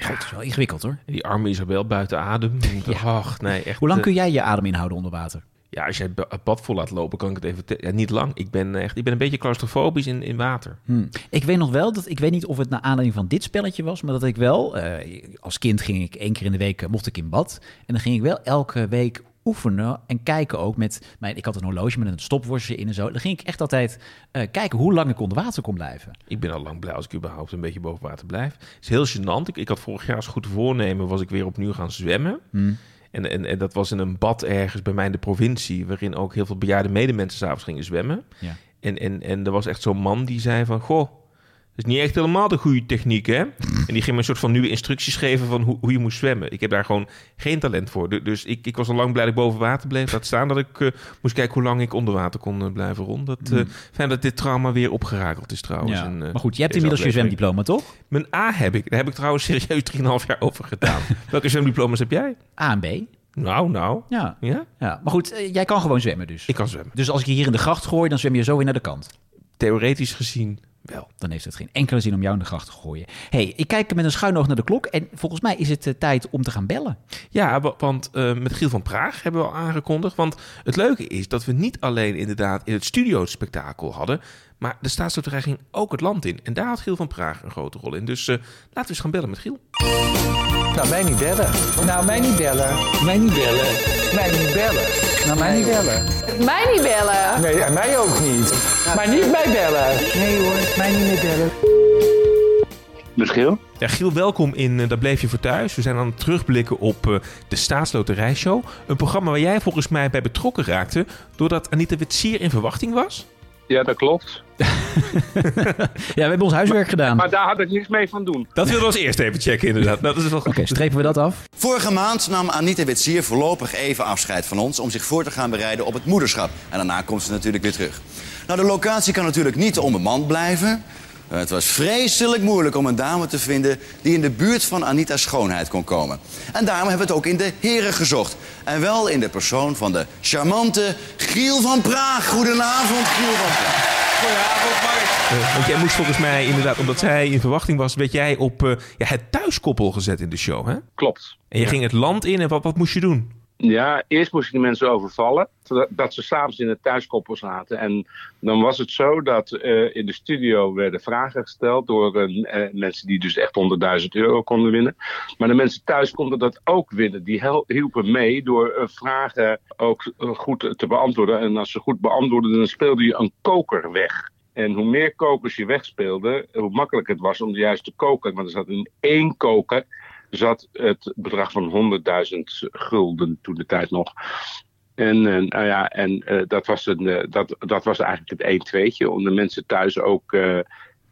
God, het is wel ingewikkeld hoor. Die arme Isabel buiten adem. Ach, nee, echt. Hoe lang eh, kun jij je adem inhouden onder water? Ja, als jij het ba- het bad vol laat lopen, kan ik het even... te- Ja, niet lang. Ik ben echt... Ik ben een beetje claustrofobisch in, in water. Hm. Ik weet nog wel dat ik weet niet of het naar aanleiding van dit spelletje was, maar dat ik wel eh, als kind ging ik één keer in de week eh, mocht ik in bad en dan ging ik wel elke week oefenen en kijken ook met mijn ik had een horloge met een stopwatch in en zo. Dan ging ik echt altijd eh, kijken hoe lang ik onder water kon blijven. Ik ben al lang blij als ik überhaupt een beetje boven water blijf. Het is heel gênant. Ik, ik had vorig jaar als goed voornemen, was ik weer opnieuw gaan zwemmen. En, en, en dat was in een bad ergens bij mij in de provincie, waarin ook heel veel bejaarde medemensen s'avonds gingen zwemmen. Ja. En, en, en er was echt zo'n man die zei van, goh, is niet echt helemaal de goede techniek, hè? En die ging me een soort van nieuwe instructies geven van hoe, hoe je moest zwemmen. Ik heb daar gewoon geen talent voor. Du- Dus ik, ik was al lang blij dat ik boven water bleef. Laat staan dat ik eh, moest kijken hoe lang ik onder water kon eh, blijven rond. Dat, eh, Fijn dat dit trauma weer opgerakeld is trouwens. Ja. En, maar goed, je hebt inmiddels je zwemdiploma toch? Mijn A heb ik. Daar heb ik trouwens serieus 3,5 jaar over gedaan. Welke zwemdiploma's heb jij? A en B. Nou, nou. Ja. Ja? ja. Maar goed, jij kan gewoon zwemmen dus. Ik kan zwemmen. Dus als ik je hier in de gracht gooi, dan zwem je zo weer naar de kant. Theoretisch gezien Wel, dan heeft het geen enkele zin om jou in de gracht te gooien. hey, ik kijk met een schuin oog naar de klok en volgens mij is het eh, tijd om te gaan bellen. Ja, wa- want eh, met Giel van Praag hebben we al aangekondigd. Want het leuke is dat we niet alleen inderdaad in het studio het spektakel hadden... maar de staatsloterij ging ook het land in. En daar had Giel van Praag een grote rol in. Dus eh, laten we eens gaan bellen met Giel. Nou, mij niet bellen. Nou, mij niet bellen. Mij niet bellen. Mij niet bellen. Nou, mij niet bellen. Mij niet bellen. Nee, en mij ook niet. Maar niet mij bellen. Nee hoor, mij niet meer bellen. Met Giel? Ja, Giel, welkom in eh, Daar Bleef Je Voor Thuis. We zijn aan het terugblikken op eh, de Staatsloterijshow. Een programma waar jij volgens mij bij betrokken raakte... doordat Anita Witsier in verwachting was. Ja, dat klopt. Ja, we hebben ons huiswerk gedaan. Maar daar had ik niks mee van doen. Dat wilden we als eerste even checken, inderdaad. Nou, dat is wel goed. Oké, strepen we dat af? Vorige maand nam Anita Witsier voorlopig even afscheid van ons... om zich voor te gaan bereiden op het moederschap. En daarna komt ze natuurlijk weer terug. Nou, de locatie kan natuurlijk niet onbemand blijven. Eh, Het was vreselijk moeilijk om een dame te vinden... die in de buurt van Anita's schoonheid kon komen. En daarom hebben we het ook in de heren gezocht. En wel in de persoon van de charmante Giel van Praag. Goedenavond, Giel van Praag. Eh, want jij moest volgens mij inderdaad, omdat zij in verwachting was... werd jij op eh, ja, het thuiskoppel gezet in de show, hè? Klopt. En je ging het land in en wat, wat moest je doen? Ja, eerst moest ik de mensen overvallen. Dat ze s'avonds in het thuiskoppel zaten. En dan was het zo dat eh, in de studio werden vragen gesteld door eh, mensen die dus echt 100.000 euro konden winnen. Maar de mensen thuis konden dat ook winnen. Die hielpen mee door eh, vragen ook goed te beantwoorden. En als ze goed beantwoordden, dan speelde je een koker weg. En hoe meer kokers je wegspeelde, hoe makkelijker het was om de juiste koker. Want er zat in één koker zat het bedrag van 100.000 gulden toen de tijd nog. En, eh, nou ja, en eh, dat, was een, eh, dat, dat was eigenlijk het 1 tweetje om de mensen thuis ook eh,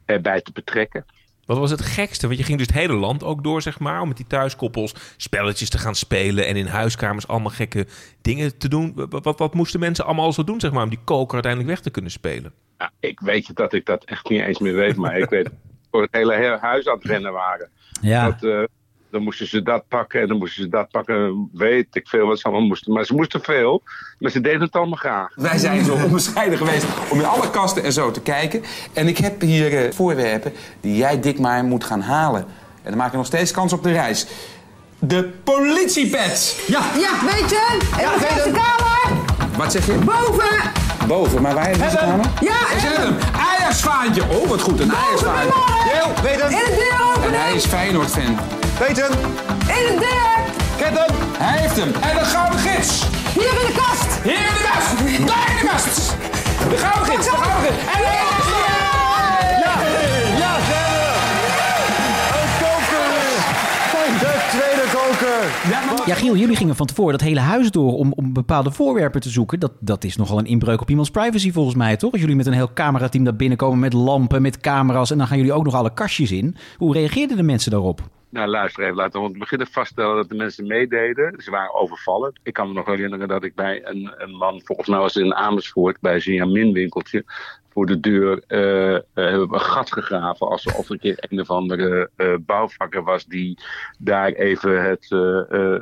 erbij te betrekken. Wat was het gekste? Want je ging dus het hele land ook door, zeg maar... om met die thuiskoppels spelletjes te gaan spelen... en in huiskamers allemaal gekke dingen te doen. Wat, wat, wat moesten mensen allemaal zo doen, zeg maar... om die koker uiteindelijk weg te kunnen spelen? Ja, ik weet je dat ik dat echt niet eens meer weet, maar ik weet dat we voor het hele he- huis aan het rennen waren. Ja. Dat, eh, dan moesten ze dat pakken en dan moesten ze dat pakken. Weet ik veel wat ze allemaal moesten. Maar ze moesten veel, maar ze deden het allemaal graag. Wij zijn zo onbescheiden geweest om in alle kasten en zo te kijken. En ik heb hier eh, voorwerpen die jij dit maar moet gaan halen. En dan maak je nog steeds kans op de reis. De politiepet! Ja, Ja, weet je? In Ja, de kamer. wat zeg je? Boven. Boven, maar waar deze Hebben. kamer? Ja, Is het hem? Ajax-vaantje! Oh, wat goed, een Ajax-vaantje. Heel, weet hem. In de deur En hij is Feyenoord-fan. Hem. In de deur. Kent hem. Hij heeft hem. En de gouden gids. Hier in de kast. Hier in de kast! Daar in de kast! De gouden gids, de gouden gids! En de Ja, Giel, jullie gingen van tevoren dat hele huis door om, om bepaalde voorwerpen te zoeken. Dat, dat is nogal een inbreuk op iemands privacy volgens mij, toch? Als jullie met een heel camerateam daar binnenkomen met lampen, met camera's... en dan gaan jullie ook nog alle kastjes in. Hoe reageerden de mensen daarop? Nou, luister even. Laten we beginnen vaststellen dat de mensen meededen. Ze waren overvallen. Ik kan me nog herinneren dat ik bij een, een man, volgens mij was in Amersfoort, bij zijn Jamin-winkeltje, voor de deur eh, eh, hebben we een gat gegraven. Alsof er een keer een of andere eh, bouwvakker was die daar even het,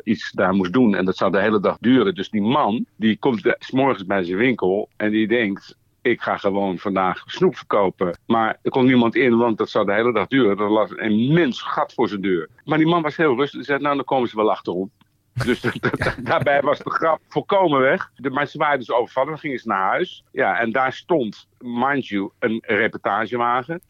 iets daar moest doen. En dat zou de hele dag duren. Dus die man, die komt 's morgens bij zijn winkel en die denkt ik ga gewoon vandaag snoep verkopen. Maar er komt niemand in, want dat zou de hele dag duren. Er lag een immens gat voor zijn deur. Maar die man was heel rustig. Hij zei, nou, dan komen ze wel achterom. Dus daarbij was de grap volkomen weg. De, maar ze waren dus overvallen. Dan gingen ze naar huis. Ja, en daar stond, mind you, een reportagewagen.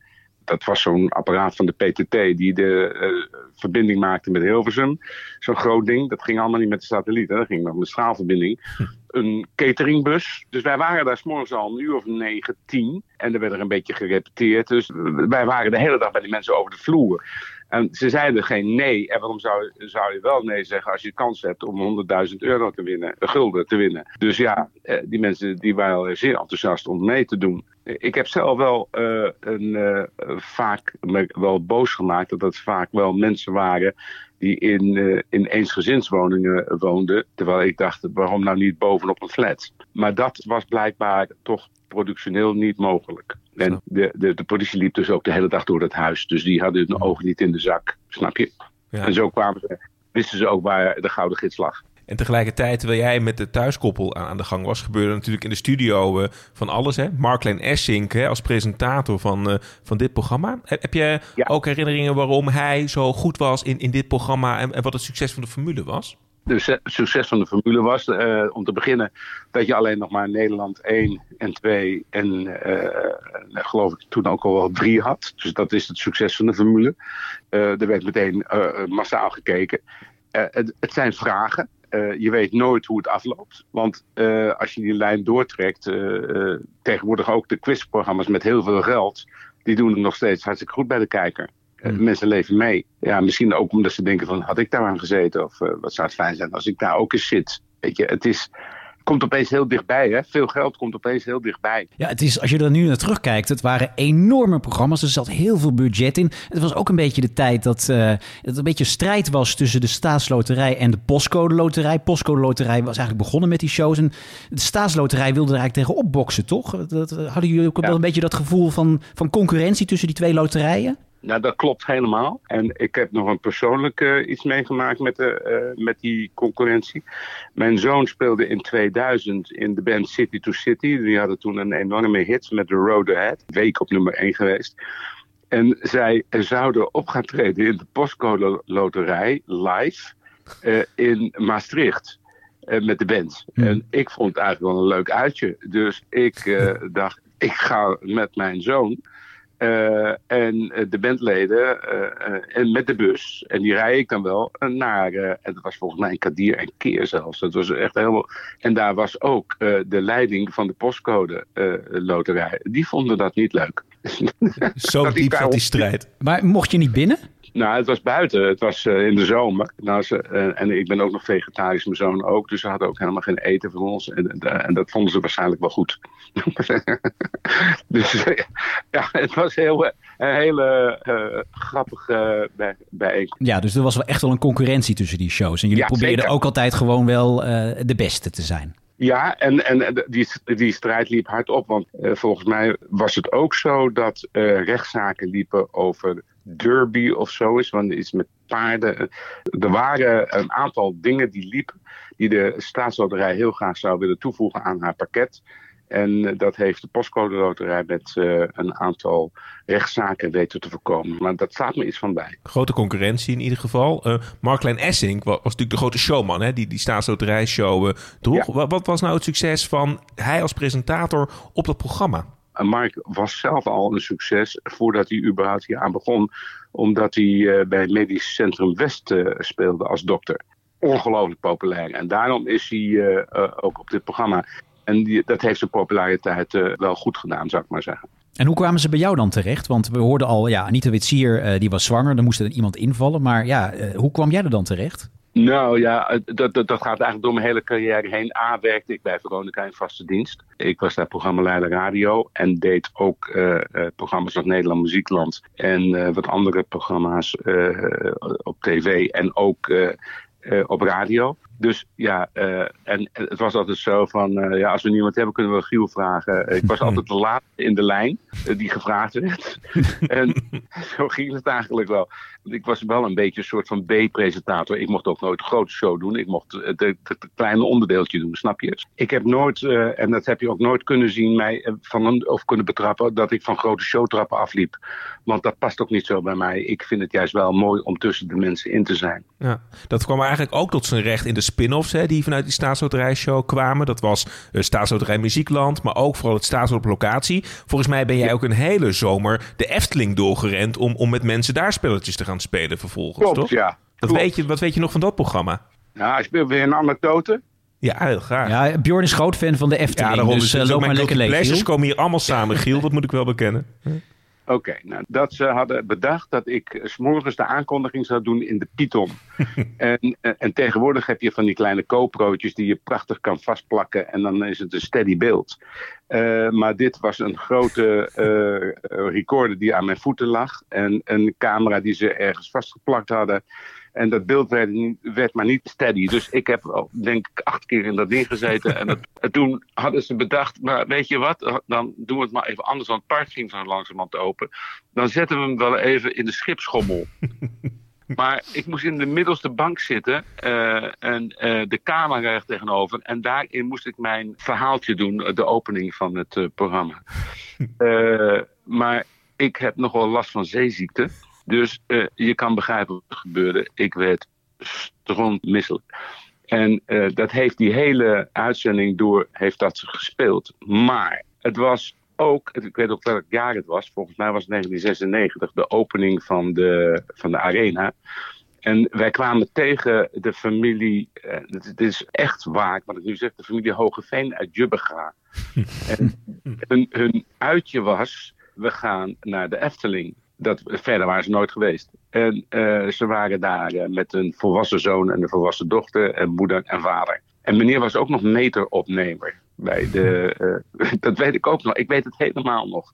Dat was zo'n apparaat van de PTT die de eh, verbinding maakte met Hilversum. Zo'n groot ding. Dat ging allemaal niet met de satelliet. Hè. Dat ging nog met straalverbinding. Een cateringbus. Dus wij waren daar s'morgens al een uur of negen, tien. En er werd er een beetje gerepeteerd. Dus wij waren de hele dag bij die mensen over de vloer. En ze zeiden geen nee. En waarom zou, zou je wel nee zeggen als je kans hebt om 100.000 euro te winnen, gulden te winnen? Dus ja, eh, die mensen die waren zeer enthousiast om mee te doen. Ik heb zelf wel eh, een, eh, vaak me wel boos gemaakt dat het vaak wel mensen waren die in, eh, in eensgezinswoningen woonden. Terwijl ik dacht, waarom nou niet bovenop een flat? Maar dat was blijkbaar toch productioneel niet mogelijk. En de, de, de politie liep dus ook de hele dag door het huis. Dus die hadden hun ogen niet in de zak, snap je? Ja. En zo kwamen ze, wisten ze ook waar de gouden gids lag. En tegelijkertijd, terwijl jij met de thuiskoppel aan, aan de gang was, gebeurde natuurlijk in de studio uh, van alles. Hè? Marklein Essink hè, als presentator van, uh, van dit programma. Heb, heb je ja. ook herinneringen waarom hij zo goed was in, in dit programma en, en wat het succes van de formule was? de succes van de formule was, uh, om te beginnen, dat je alleen nog maar Nederland 1 en 2 en uh, geloof ik toen ook al wel 3 had. Dus dat is het succes van de formule. Uh, er werd meteen massaal gekeken. Het, het, zijn vragen. Je weet nooit hoe het afloopt. Want als je die lijn doortrekt, tegenwoordig ook de quizprogramma's met heel veel geld, die doen het nog steeds hartstikke goed bij de kijker. Hmm. Mensen leven mee. Ja, misschien ook omdat ze denken van, had ik daar aan gezeten? Of wat zou het fijn zijn als ik daar ook eens zit? Weet je, het is, komt opeens heel dichtbij. Hè? Veel geld komt opeens heel dichtbij. Ja, het is, als je er nu naar terugkijkt, het waren enorme programma's. Er zat heel veel budget in. Het was ook een beetje de tijd dat uh, het een beetje strijd was tussen de staatsloterij en de postcode loterij. Postcode loterij was eigenlijk begonnen met die shows. En de staatsloterij wilde er eigenlijk tegen opboksen, toch? Dat, hadden jullie ook ja. wel een beetje dat gevoel van, van concurrentie tussen die twee loterijen? Nou, dat klopt helemaal. En ik heb nog een persoonlijk uh, iets meegemaakt met, de, uh, met die concurrentie. Mijn zoon speelde in 2000 in de band City to City. Die hadden toen een enorme hit met The Road Ahead. Week op nummer 1 geweest. En zij zouden op gaan treden in de postcode loterij live uh, in Maastricht. met de band. Hmm. En ik vond het eigenlijk wel een leuk uitje. Dus ik dacht, ik ga met mijn zoon uh, en de bandleden uh, en met de bus. En die rij ik dan wel naar, en dat was volgens mij een Kadir en Keer zelfs. Dat was echt helemaal. En daar was ook de leiding van de postcode loterij. Die vonden dat niet leuk. Zo diep zat die strijd. Maar mocht je niet binnen? Nou, het was buiten. Het was uh, in de zomer. Nou, ze, uh, en ik ben ook nog vegetarisch, mijn zoon ook. Dus ze hadden ook helemaal geen eten voor ons. En, en dat vonden ze waarschijnlijk wel goed. dus ja, het was heel, een hele grappige bij, bijeenkomst. Ja, dus er was wel echt wel een concurrentie tussen die shows. En jullie ja, probeerden zeker. ook altijd gewoon wel de beste te zijn. Ja, en, en die, die strijd liep hard op. Want volgens mij was het ook zo dat rechtszaken liepen over derby of zo is, want iets met paarden. Er waren een aantal dingen die liepen, die de staatsloterij heel graag zou willen toevoegen aan haar pakket. En dat heeft de postcode loterij met uh, een aantal rechtszaken weten te voorkomen. Maar dat staat me iets van bij. Grote concurrentie in ieder geval. Uh, Marklein Essink was, was, natuurlijk de grote showman, hè, die die staatsloterij-show uh, droeg. Ja. Wat, wat was nou het succes van hij als presentator op dat programma? Mark was zelf al een succes voordat hij überhaupt hier aan begon. Omdat hij uh, bij Medisch Centrum West uh, speelde als dokter. Ongelooflijk populair. En daarom is hij ook op dit programma. En die, dat heeft zijn populariteit wel goed gedaan, zou ik maar zeggen. En hoe kwamen ze bij jou dan terecht? Want we hoorden al, ja, Anita Witsier, die was zwanger. Er moest er iemand invallen. Maar ja, hoe kwam jij er dan terecht? Nou ja, dat, dat, dat, gaat eigenlijk door mijn hele carrière heen. A, werkte ik bij Veronica in vaste dienst. Ik was daar programmaleider radio en deed ook uh, uh, programma's als Nederland Muziekland. En uh, wat andere programma's op tv en ook op radio. Dus ja, uh, en het was altijd zo van, uh, ja, als we niemand hebben, kunnen we Giel vragen. Ik was altijd de laatste in de lijn die gevraagd werd. en zo ging het eigenlijk wel. Ik was wel een beetje een soort van B-presentator. Ik mocht ook nooit een grote show doen. Ik mocht het, het, het kleine onderdeeltje doen, snap je? Ik heb nooit, en dat heb je ook nooit kunnen zien, mij van een, of kunnen betrappen, dat ik van grote showtrappen afliep. Want dat past ook niet zo bij mij. Ik vind het juist wel mooi om tussen de mensen in te zijn. Ja, dat kwam eigenlijk ook tot zijn recht in de spin-offs hè, die vanuit die staatsloterijshow kwamen. Dat was uh, staatsloterij Muziekland, maar ook vooral het staatslot op locatie. Volgens mij ben jij ook een hele zomer de Efteling doorgerend om, om met mensen daar spelletjes te gaan spelen vervolgens, Klopt, toch? ja. Wat, weet je, wat weet je nog van dat programma? Nou, ik speel weer een anekdote. Ja, heel graag. Ja, Bjorn is groot fan van de Efteling, ja, daarom dus uh, loop maar lekker leeg. komen hier allemaal samen, Giel, dat moet ik wel bekennen. Oké, okay, nou, dat ze hadden bedacht dat ik s'morgens de aankondiging zou doen in de Python. en, en tegenwoordig heb je van die kleine koopbroodjes die je prachtig kan vastplakken en dan is het een steady beeld. Uh, maar dit was een grote uh, recorder die aan mijn voeten lag en een camera die ze ergens vastgeplakt hadden. En dat beeld werd, werd, maar niet steady. Dus ik heb al, denk ik, acht keer in dat ding gezeten. en, toen hadden ze bedacht, maar weet je wat, dan doen we het maar even anders. Want het park ging zo langzamerhand open. Dan zetten we hem wel even in de schipschommel. Maar ik moest in de middelste bank zitten eh, en eh, de camera recht tegenover. En daarin moest ik mijn verhaaltje doen, de opening van het eh, programma. Maar ik heb nogal last van zeeziekte. Dus eh, je kan begrijpen wat er gebeurde. Ik werd strontmisselijk. En eh, dat heeft die hele uitzending door heeft dat gespeeld. Maar het was ook, ik weet ook welk jaar het was. Volgens mij was het 1996, de opening van de, van de arena. En wij kwamen tegen de familie, eh, het, het is echt waar wat ik nu zeg, de familie Hogeveen uit Jubbega. en hun, hun uitje was, we gaan naar de Efteling. Dat, verder waren ze nooit geweest. En eh, ze waren daar eh, met een volwassen zoon en een volwassen dochter en moeder en vader. En meneer was ook nog meteropnemer. Bij de, eh, dat weet ik ook nog. Ik weet het helemaal nog.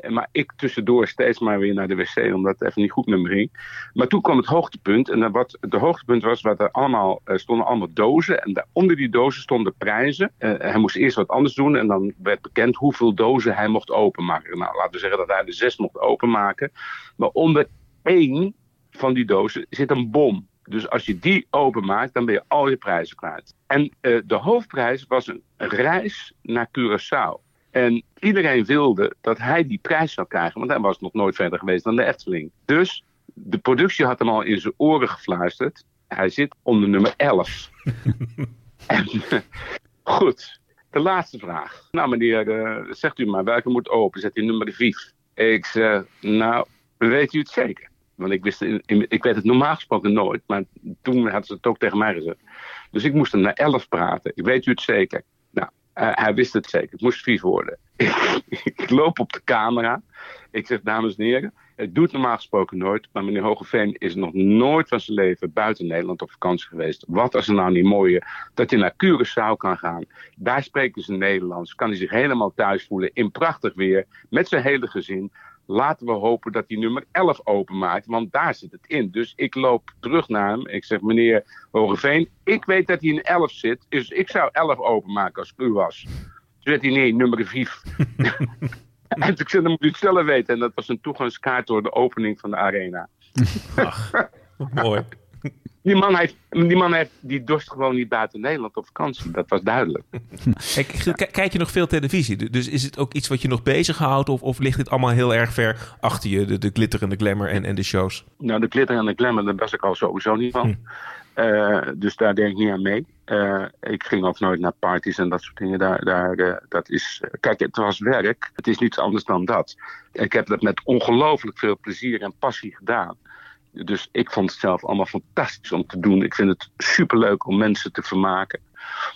Eh, Maar ik tussendoor steeds maar weer naar de wc, omdat het even niet goed met me ging. Maar toen kwam het hoogtepunt. En wat het hoogtepunt was, wat er allemaal, er stonden allemaal dozen. En onder die dozen stonden prijzen. Eh, hij moest eerst wat anders doen. En dan werd bekend hoeveel dozen hij mocht openmaken. Nou, laten we zeggen dat hij de zes mocht openmaken. Maar onder één van die dozen zit een bom. Dus als je die openmaakt, dan ben je al je prijzen kwijt. En eh, de hoofdprijs was een reis naar Curaçao. En iedereen wilde dat hij die prijs zou krijgen, want hij was nog nooit verder geweest dan de Efteling. Dus de productie had hem al in zijn oren gefluisterd. Hij zit onder nummer 11. en, goed, de laatste vraag. Nou meneer, eh, zegt u maar, welke moet open? Zet u nummer 5. Ik zeg, nou, weet u het zeker? Want ik, wist, ik weet het normaal gesproken nooit, maar toen hadden ze het ook tegen mij gezegd. Dus ik moest hem naar 11 praten. Ik weet u het zeker? Nou, eh, hij wist het zeker. Het moest 5 worden. ik loop op de camera. Ik zeg, dames en heren, het normaal gesproken nooit. Maar meneer Hogeveen is nog nooit van zijn leven buiten Nederland op vakantie geweest. Wat is er nou niet mooier dat hij naar Curaçao kan gaan. Daar spreken ze Nederlands. Kan hij zich helemaal thuis voelen in prachtig weer. Met zijn hele gezin. Laten we hopen dat hij nummer 11 openmaakt, want daar zit het in. Dus ik loop terug naar hem. Ik zeg, meneer Hogeveen, ik weet dat hij in 11 zit. Dus ik zou 11 openmaken als ik u was. Toen zei hij, nee, nummer 5. en toen zei dan moet u het zelf weten. En dat was een toegangskaart door de opening van de arena. Mooi. Die man, heeft, die man heeft, die dorst gewoon niet buiten Nederland op vakantie. Dat was duidelijk. Kijk, je nog veel televisie? Du- Dus is het ook iets wat je nog bezighoudt? Of, of ligt dit allemaal heel erg ver achter je? De, de glitter en de glamour en, en de shows? Nou, de glitter en de glamour, daar was ik al sowieso niet van. Eh, dus daar denk ik niet aan mee. Eh, ik ging ook nooit naar parties en dat soort dingen. Daar, daar, eh, dat is, kijk, het was werk. Het is niets anders dan dat. Ik heb dat met ongelooflijk veel plezier en passie gedaan. Dus ik vond het zelf allemaal fantastisch om te doen. Ik vind het superleuk om mensen te vermaken.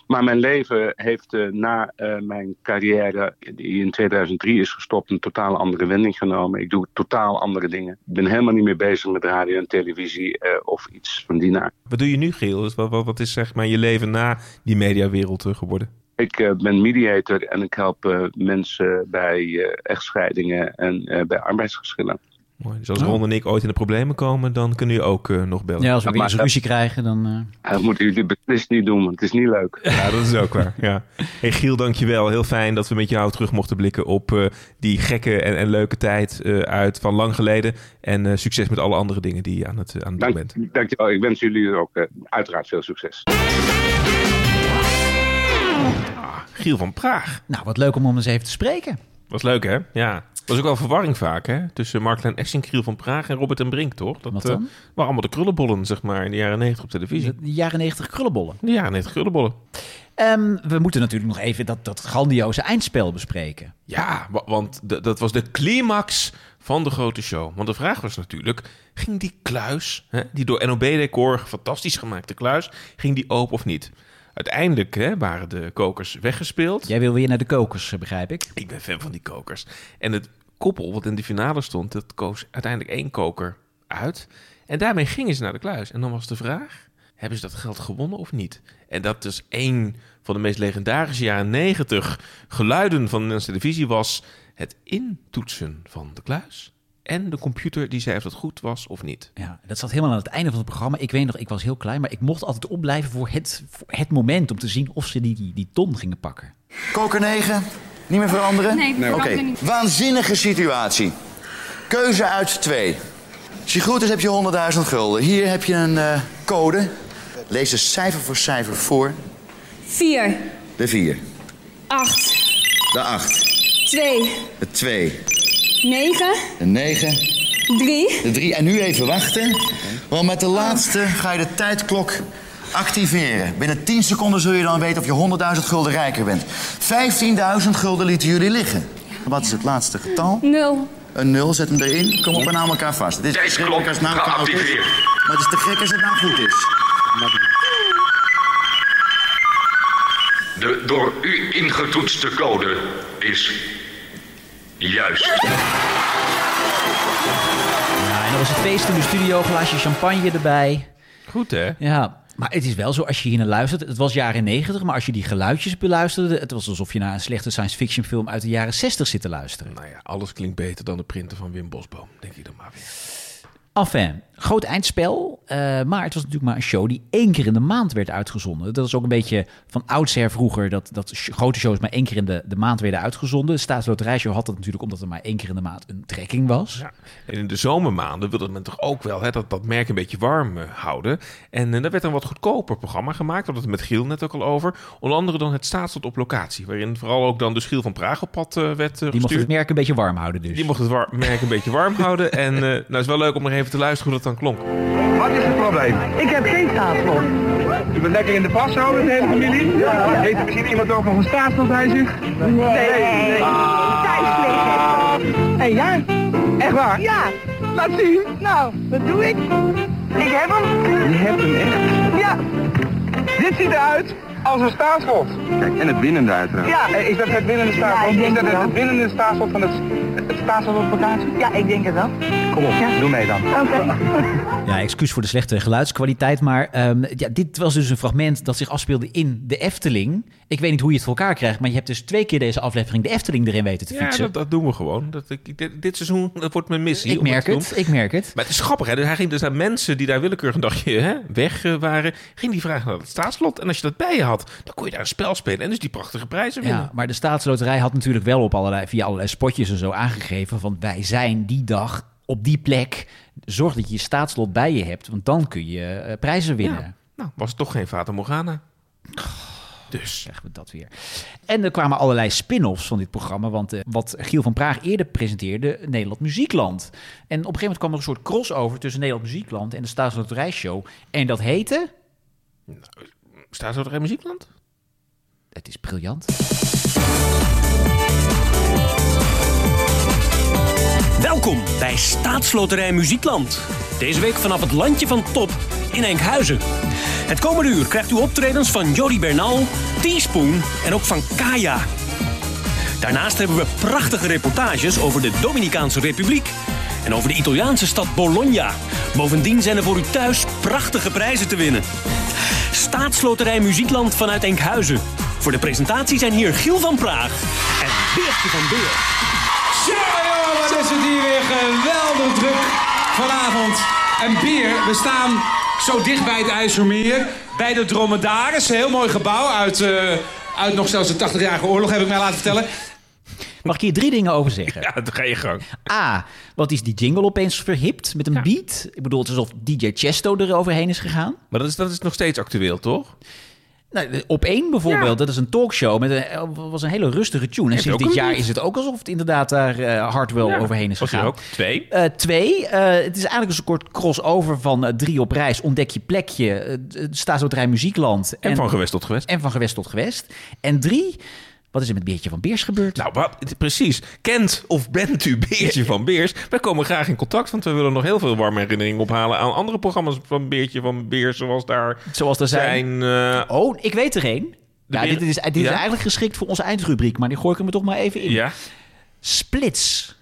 Maar mijn leven heeft eh, na eh, mijn carrière, die in 2003 is gestopt, een totaal andere wending genomen. Ik doe totaal andere dingen. Ik ben helemaal niet meer bezig met radio en televisie eh, of iets van die naam. Wat doe je nu, Giel? Dus wat, wat, wat is zeg maar je leven na die mediawereld geworden? Ik ben mediator en ik help mensen bij echtscheidingen en bij arbeidsgeschillen. Mooi. Dus als Ron en ik ooit in de problemen komen, dan kunnen jullie ook eh, nog bellen. Ja, als we Dat weer eens ruzie krijgen, dan... eh, Dat moeten jullie beslist niet doen, want het is niet leuk. Ja, dat is ook waar. Ja. Hey Giel, dankjewel. Heel fijn dat we met jou terug mochten blikken op eh, die gekke en, en leuke tijd eh, uit van lang geleden. En eh, succes met alle andere dingen die je aan het, aan het doen bent. Dank, dankjewel. Ik wens jullie ook uiteraard veel succes. Giel van Praag. Nou, wat leuk om hem eens even te spreken. Was leuk, hè? Ja. Was ook wel verwarring vaak, hè? Tussen Mark Essing, Giel van Praag en Robert en Brink, toch? Dat Wat eh, waren allemaal de krullenbollen, zeg maar, in de jaren negentig op televisie. De, de jaren negentig krullenbollen. De jaren negentig krullenbollen. Ehm, we moeten natuurlijk nog even dat, dat grandioze eindspel bespreken. Ja, wa- want dat was de climax van de grote show. Want de vraag was natuurlijk, ging die kluis, hè, die door NOB-decor fantastisch gemaakte kluis, ging die open of niet? Uiteindelijk hè, waren de kokers weggespeeld. Jij wil weer naar de kokers, eh, begrijp ik. Ik ben fan van die kokers. En het koppel wat in de finale stond, dat koos uiteindelijk één koker uit. En daarmee gingen ze naar de kluis. En dan was de vraag, hebben ze dat geld gewonnen of niet? En dat is één van de meest legendarische jaren negentig geluiden van de Nederlandse televisie was het intoetsen van de kluis. En de computer die zei of dat goed was of niet. Ja, dat zat helemaal aan het einde van het programma. Ik weet nog, ik was heel klein, maar ik mocht altijd opblijven voor het, voor het moment om te zien of ze die, die, die ton gingen pakken. Koker 9, niet meer veranderen? Nee, Oké, veranderen niet. waanzinnige situatie. Keuze uit twee. Als je goed is, heb je 100.000 gulden. Hier heb je een eh, code. Lees ze cijfer voor cijfer voor. 4, De 4, 8, de 8, 2, de 2, 9, de 9, 3. de 3. En nu even wachten. Want met de laatste ga je de tijdklok activeren. Binnen 10 seconden zul je dan weten of je 100.000 gulden rijker bent. 15.000 gulden lieten jullie liggen. Wat is het laatste getal? 0. Een 0, zet hem erin. Kom op en hou elkaar vast. Het is te gek als het nou koud is. Maar het is te gek als het nou goed is. De door u ingetoetste code is juist. Ja, en dan was het feest in de studio, glaasje champagne erbij. Goed hè? Ja, maar het is wel zo als je hier naar luistert. Het was jaren 90, maar als je die geluidjes beluisterde, het was alsof je naar een slechte science fiction film uit de jaren 60 zit te luisteren. Nou ja, alles klinkt beter dan de printer van Wim Bosboom, denk ik dan maar weer. Enfin, groot eindspel. eh, maar het was natuurlijk maar een show die één keer in de maand werd uitgezonden. Dat is ook een beetje van oudsher vroeger dat, dat grote shows maar één keer in de, de maand werden uitgezonden. De Staatsloterijshow had dat natuurlijk omdat er maar één keer in de maand een trekking was. Ja. En in de zomermaanden wilde men toch ook wel hè, dat, dat merk een beetje warm eh, houden. En daar werd een wat goedkoper programma gemaakt. We hadden het met Giel net ook al over. Onder andere dan het staatslot op locatie. Waarin vooral ook dan de Schiel van Praag op pad werd Die mocht het merk een beetje warm houden dus. Die mocht het merk een beetje warm houden. En nou is wel leuk om nog even te luisteren hoe dat dan klonk. Wat is het probleem? Ik heb geen staatslot. U bent lekker in de pas houden, de hele familie? Ja. Weet er misschien iemand ook nog een staatslot bij zich? Nee. nee. Thuis liggen. En jij? Echt waar? Ja. Laat zien. Nou, dat doe ik. Ik heb hem. Je hebt hem echt? Ja. Dit ziet eruit als een staatslot. Kijk, en het winnende uiteraard. Ja. Is dat het winnende staatslot? is dat het, het winnende staatslot van het, het staatslot op vakantie? Ja, ik denk het wel. Kom op, doe mee dan. Oké. Ja, excuus voor de slechte geluidskwaliteit. Maar ehm, ja, dit was dus een fragment dat zich afspeelde in de Efteling. Ik weet niet hoe je het voor elkaar krijgt, maar je hebt dus twee keer deze aflevering de Efteling erin weten te Ja, fietsen. dat, dat doen we gewoon. Dat, ik, dit, dit seizoen dat wordt mijn missie. Ik merk het, ik merk het. Maar het is grappig, hè? Dus hij ging dus aan mensen die daar willekeurig een dagje hè, weg eh, waren, ging die vragen naar het staatslot. En als je dat bij je had, dan kon je daar een spel spelen en dus die prachtige prijzen winnen. Ja, maar de staatsloterij had natuurlijk wel op allerlei, via allerlei spotjes en zo aangegeven van wij zijn die dag op die plek. Zorg dat je je staatslot bij je hebt, want dan kun je eh, prijzen winnen. Ja. Nou, was het toch geen Fata Morgana. Dus. Zeggen we dat weer. En er kwamen allerlei spin-offs van dit programma. Want eh, wat Giel van Praag eerder presenteerde, Nederland Muziekland. En op een gegeven moment kwam er een soort crossover tussen Nederland Muziekland en de Staatsloterijshow. En dat heette... Staatsloterij Muziekland? Het is briljant. Welkom bij Staatsloterij Muziekland. Deze week vanaf het landje van Top in Enkhuizen. Het komende uur krijgt u optredens van Jody Bernal, Teaspoon en ook van Kaya. Daarnaast hebben we prachtige reportages over de Dominicaanse Republiek en over de Italiaanse stad Bologna. Bovendien zijn er voor u thuis prachtige prijzen te winnen. Staatsloterij Muziekland vanuit Enkhuizen. Voor de presentatie zijn hier Giel van Praag en Beertje van Beer. Ja, joh, wat is het hier weer geweldig druk vanavond. En bier, we staan zo dicht bij het IJsselmeer, bij de Dromedaris. Een heel mooi gebouw uit, eh, uit nog zelfs de 80-jarige oorlog, heb ik mij laten vertellen. Mag ik hier drie dingen over zeggen? Ja, dan ga je gang. A, wat is die jingle opeens verhipt met een beat? Ik bedoel, het is alsof DJ Chesto er overheen is gegaan. Maar dat is, dat is nog steeds actueel, toch? Nou, op één bijvoorbeeld, dat is een talkshow met een, was een hele rustige tune. En sinds dit jaar beat? is het ook alsof het inderdaad daar eh, hard wel Ja, overheen is was er gegaan. ook. Twee. Eh, twee, eh, het is eigenlijk een soort crossover van eh, drie op reis. Ontdek je plekje, uh, staatsloterij Muziekland. En van gewest tot gewest. En van gewest tot gewest. En drie, wat is er met Beertje van Beers gebeurd? Nou, wat, precies. Kent of bent u Beertje van Beers? Wij komen graag in contact, want we willen nog heel veel warme herinneringen ophalen aan andere programma's van Beertje van Beers, zoals daar Zoals er zijn. eh, oh, ik weet er één. Dit is, dit is eigenlijk geschikt voor onze eindrubriek, maar die gooi ik hem er toch maar even in. Ja. Splits.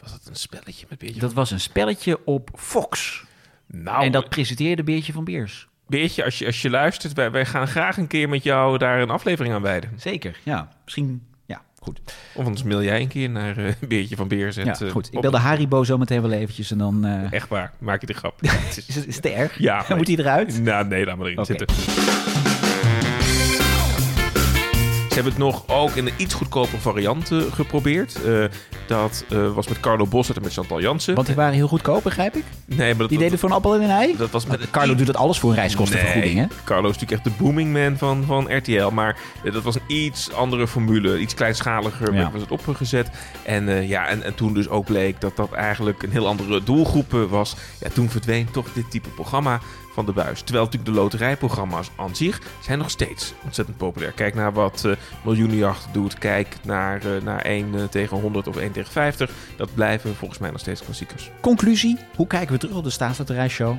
Was dat een spelletje met Beertje Dat was een spelletje op Fox. Nou, en dat presenteerde Beertje van Beers. Beertje, als je, als je luistert, wij, wij gaan graag een keer met jou daar een aflevering aan wijden. Zeker, ja. Misschien, ja, goed. Of anders mail jij een keer naar eh, Beertje van Beers. Ja, goed. Ik bel de Haribo zo meteen wel eventjes en dan... eh, Echt waar, maak je de grap. Is, het, is het erg? Ja. Moet hij eruit? Nou, nee, laat maar erin Oké. zitten. Ze hebben het nog ook in een iets goedkoper variant eh, geprobeerd. Eh, dat eh, was met Carlo Bossert en met Chantal Jansen. Want die waren heel goedkoop, begrijp ik? Nee, maar dat, Die deden voor een appel en een ei? dat was met Carlo doet dat alles voor een reiskostenvergoeding, hè? Carlo is natuurlijk echt de booming man van, van RTL. Maar dat was een iets andere formule. Iets kleinschaliger Ja. was het opgezet. En, ja, en, en toen dus ook bleek dat dat eigenlijk een heel andere doelgroep was. Ja, toen verdween toch dit type programma van de buis. Terwijl natuurlijk de loterijprogramma's aan zich zijn nog steeds ontzettend populair. Kijk naar wat eh Miljoenenjacht doet. Kijk naar, eh, naar 1 eh, tegen 100 of 1 tegen 50. Dat blijven volgens mij nog steeds klassiekers. Conclusie, hoe kijken we terug op de staatsloterijshow?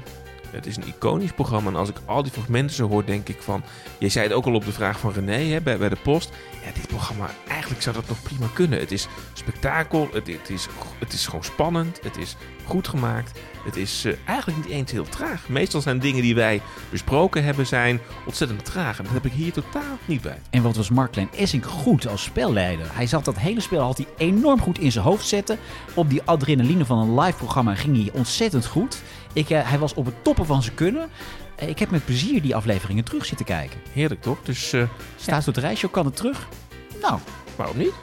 Het is een iconisch programma. En als ik al die fragmenten zo hoor, denk ik van... Je zei het ook al op de vraag van René hè, bij, de post. Ja, dit programma, eigenlijk zou dat nog prima kunnen. Het is spektakel, het, is, het is gewoon spannend, het is goed gemaakt. Het is eh, eigenlijk niet eens heel traag. Meestal zijn dingen die wij besproken hebben, zijn ontzettend traag. En dat heb ik hier totaal niet bij. En wat was Mark Klein Essink goed als spelleider? Hij zat dat hele spel had enorm goed in zijn hoofd zetten. Op die adrenaline van een live programma ging hij ontzettend goed. Ik, eh, hij was op het toppen van zijn kunnen. Eh, ik heb met plezier die afleveringen terug zitten kijken. Heerlijk toch? Dus eh Staatsloterijshow kan het terug. Nou, waarom niet?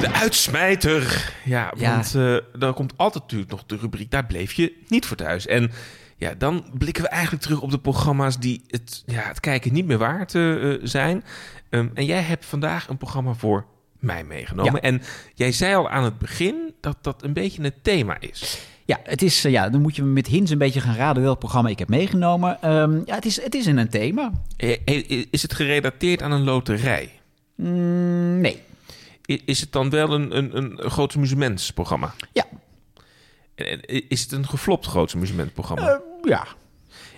De uitsmijter. Ja, Ja. want dan komt altijd natuurlijk nog de rubriek... daar bleef je niet voor thuis. En ja, dan blikken we eigenlijk terug op de programma's... die het, ja, het kijken niet meer waard zijn. Ehm, en jij hebt vandaag een programma voor mij meegenomen. Ja. En jij zei al aan het begin dat dat een beetje het thema is. ja, het is, eh, ja, dan moet je met hints een beetje gaan raden welk programma ik heb meegenomen. Ehm, ja, het is, het is in een thema. Eh, eh, Is het gerelateerd aan een loterij? Mm, nee. Is het dan wel een, een, een groot amusementsprogramma? Ja. Is het een geflopt groot amusementprogramma? Eh, ja.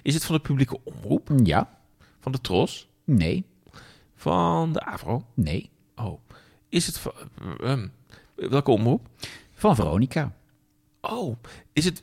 Is het van de publieke omroep? Ja. Van de Tros? Nee. Van de Avro? Nee. Is het van... ehm, welke omroep? Van Veronica. Oh. Is het...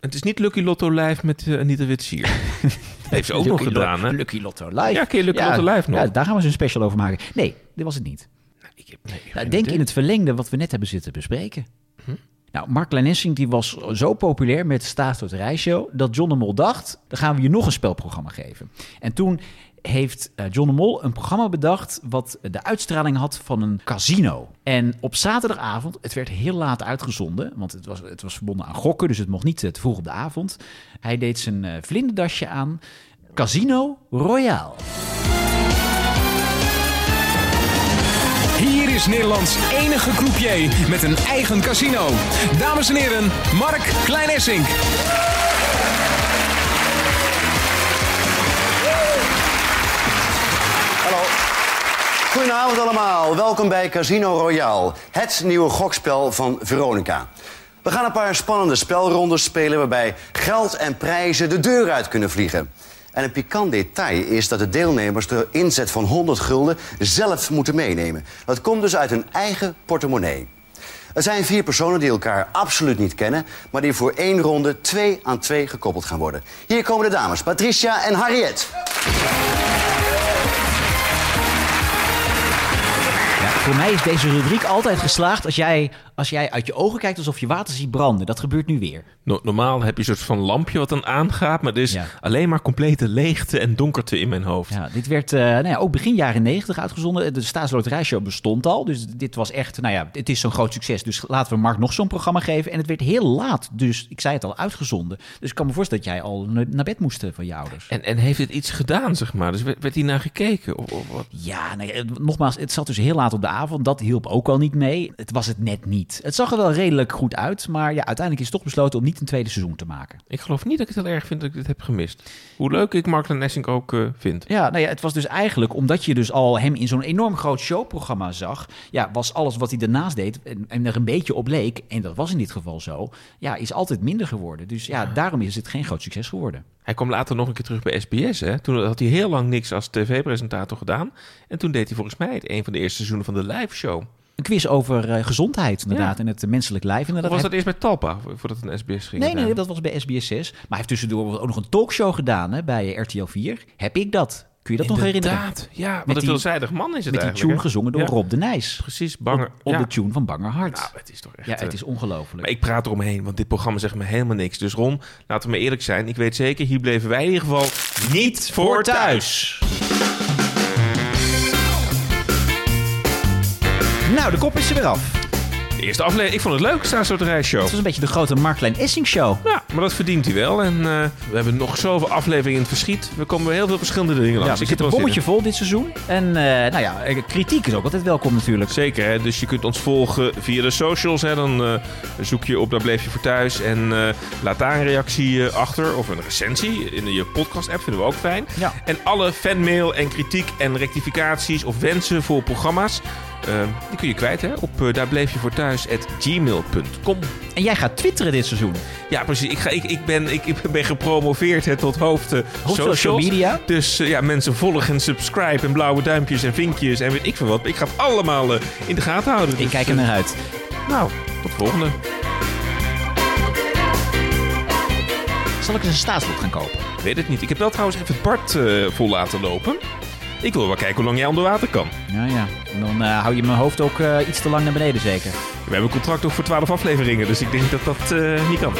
Het is niet Lucky Lotto Live met eh, Anita Witsier. Heeft ze ook nog Lucky gedaan, hè? Lucky Lotto Live. Ja, je Lucky Lotto Live nog? Ja, daar gaan we eens een special over maken. Nee, dit was het niet. Ik heb, nee, Nou, denk in het verlengde wat we net hebben zitten bespreken. Hm? Nou, Mark Lennessing die was zo populair met de Staatsloterijshow... dat John de Mol dacht, dan gaan we je nog een spelprogramma geven. En toen heeft eh, John de Mol een programma bedacht... wat de uitstraling had van een casino. En op zaterdagavond, het werd heel laat uitgezonden... want het was, het was verbonden aan gokken, dus het mocht niet eh, te vroeg op de avond. Hij deed zijn eh, vlinderdasje aan. Casino Royale. Hier is Nederlands enige croupier met een eigen casino. Dames en heren, Mark Kleinessink. Goedenavond allemaal. Welkom bij Casino Royale. Het nieuwe gokspel van Veronica. We gaan een paar spannende spelrondes spelen... waarbij geld en prijzen de deur uit kunnen vliegen. En een pikant detail is dat de deelnemers de inzet van 100 gulden zelf moeten meenemen. Dat komt dus uit hun eigen portemonnee. Er zijn vier personen die elkaar absoluut niet kennen... maar die voor één ronde twee aan twee gekoppeld gaan worden. Hier komen de dames, Patricia en Harriet. Voor mij is deze rubriek altijd geslaagd als jij, als jij uit je ogen kijkt alsof je water ziet branden. Dat gebeurt nu weer. No- normaal heb je een soort van lampje wat dan aangaat... maar er is alleen maar complete leegte en donkerte in mijn hoofd. Ja, dit werd eh, nou ja, ook begin jaren 90 uitgezonden. De Staatsloterijshow bestond al. Dus dit was echt, nou ja, het is zo'n groot succes. Dus laten we Mark nog zo'n programma geven. En het werd heel laat, dus ik zei het al, uitgezonden. Dus ik kan me voorstellen dat jij al na- naar bed moest eh, van je ouders. En, en heeft het iets gedaan, zeg maar? Dus werd, werd hier naar gekeken? Of, of wat? Ja, nee, eh, nogmaals, het zat dus heel laat op de avond. Dat hielp ook al niet mee. Het was het net niet. Het zag er wel redelijk goed uit. Maar ja, uiteindelijk is toch besloten om niet een tweede seizoen te maken. Ik geloof niet dat ik het heel erg vind dat ik dit heb gemist. Hoe leuk ik Mark Nessink ook eh, vind. Ja, nou ja, het was dus eigenlijk omdat je dus al hem in zo'n enorm groot showprogramma zag. Ja, was alles wat hij daarnaast deed en, en er een beetje op leek, en dat was in dit geval zo, ja, is altijd minder geworden. Dus ja, daarom is het geen groot succes geworden. Hij kwam later nog een keer terug bij SBS. Hè? Toen had hij heel lang niks als tv-presentator gedaan. En toen deed hij volgens mij het een van de eerste seizoenen van de live show. Een quiz over eh, gezondheid inderdaad en het menselijk lijf inderdaad. Of was dat eerst bij Talpa, voordat het een SBS ging? Nee, nee, dat was bij SBS 6. Maar hij heeft tussendoor ook nog een talkshow gedaan hè, bij RTL 4. Heb ik dat? Kun je dat nog herinneren? Ja, wat een veelzijdig man is het Met die tune gezongen door Ja. Rob de Nijs. Precies, Banger. Op, op ja. de tune van Banger Hart. Nou, het is toch echt... ja, het eh, is ongelooflijk. Maar ik praat eromheen, want dit programma zegt me helemaal niks. Dus Ron, laten we maar eerlijk zijn. Ik weet zeker, hier bleven wij in ieder geval niet voor thuis. Nou, de kop is er weer af. De eerste aflevering, ik vond het leuk, Staatsloterij Show. Het was een beetje de grote Marklijn Essing show. Ja, maar dat verdient hij wel. En eh, we hebben nog zoveel afleveringen in het verschiet. We komen heel veel verschillende dingen langs. Ja, Ik er een bommetje vol dit seizoen. En eh, nou ja, eh, kritiek is ook altijd welkom natuurlijk. Zeker, hè? dus je kunt ons volgen via de socials. Hè? Dan zoek je op Daar Bleef Je Voor Thuis. En laat daar een reactie achter. Of een recensie in je podcast-app. Vinden we ook fijn. Ja. En alle fanmail en kritiek en rectificaties of wensen voor programma's... die kun je kwijt hè? op uh, daarbleefjevoorthuis.gmail.com. En jij gaat twitteren dit seizoen. Ja, precies. Ik, ga, ik, ik, ben, ik, ik ben gepromoveerd hè, tot hoofd, eh, Hoofd social media. Dus eh, ja, mensen volgen en subscribe en blauwe duimpjes en vinkjes en weet ik veel wat. Ik ga het allemaal eh, in de gaten houden. Ik Dus, kijk er naar uit. Nou, tot de volgende. Zal ik eens een staatslot gaan kopen? Ik weet het niet. Ik heb wel trouwens even het Bart vol laten lopen. Ik wil wel kijken hoe lang jij onder water kan. Ja, ja. En dan eh, hou je mijn hoofd ook iets te lang naar beneden zeker. We hebben een contract ook voor 12 afleveringen, dus ik denk dat dat niet kan.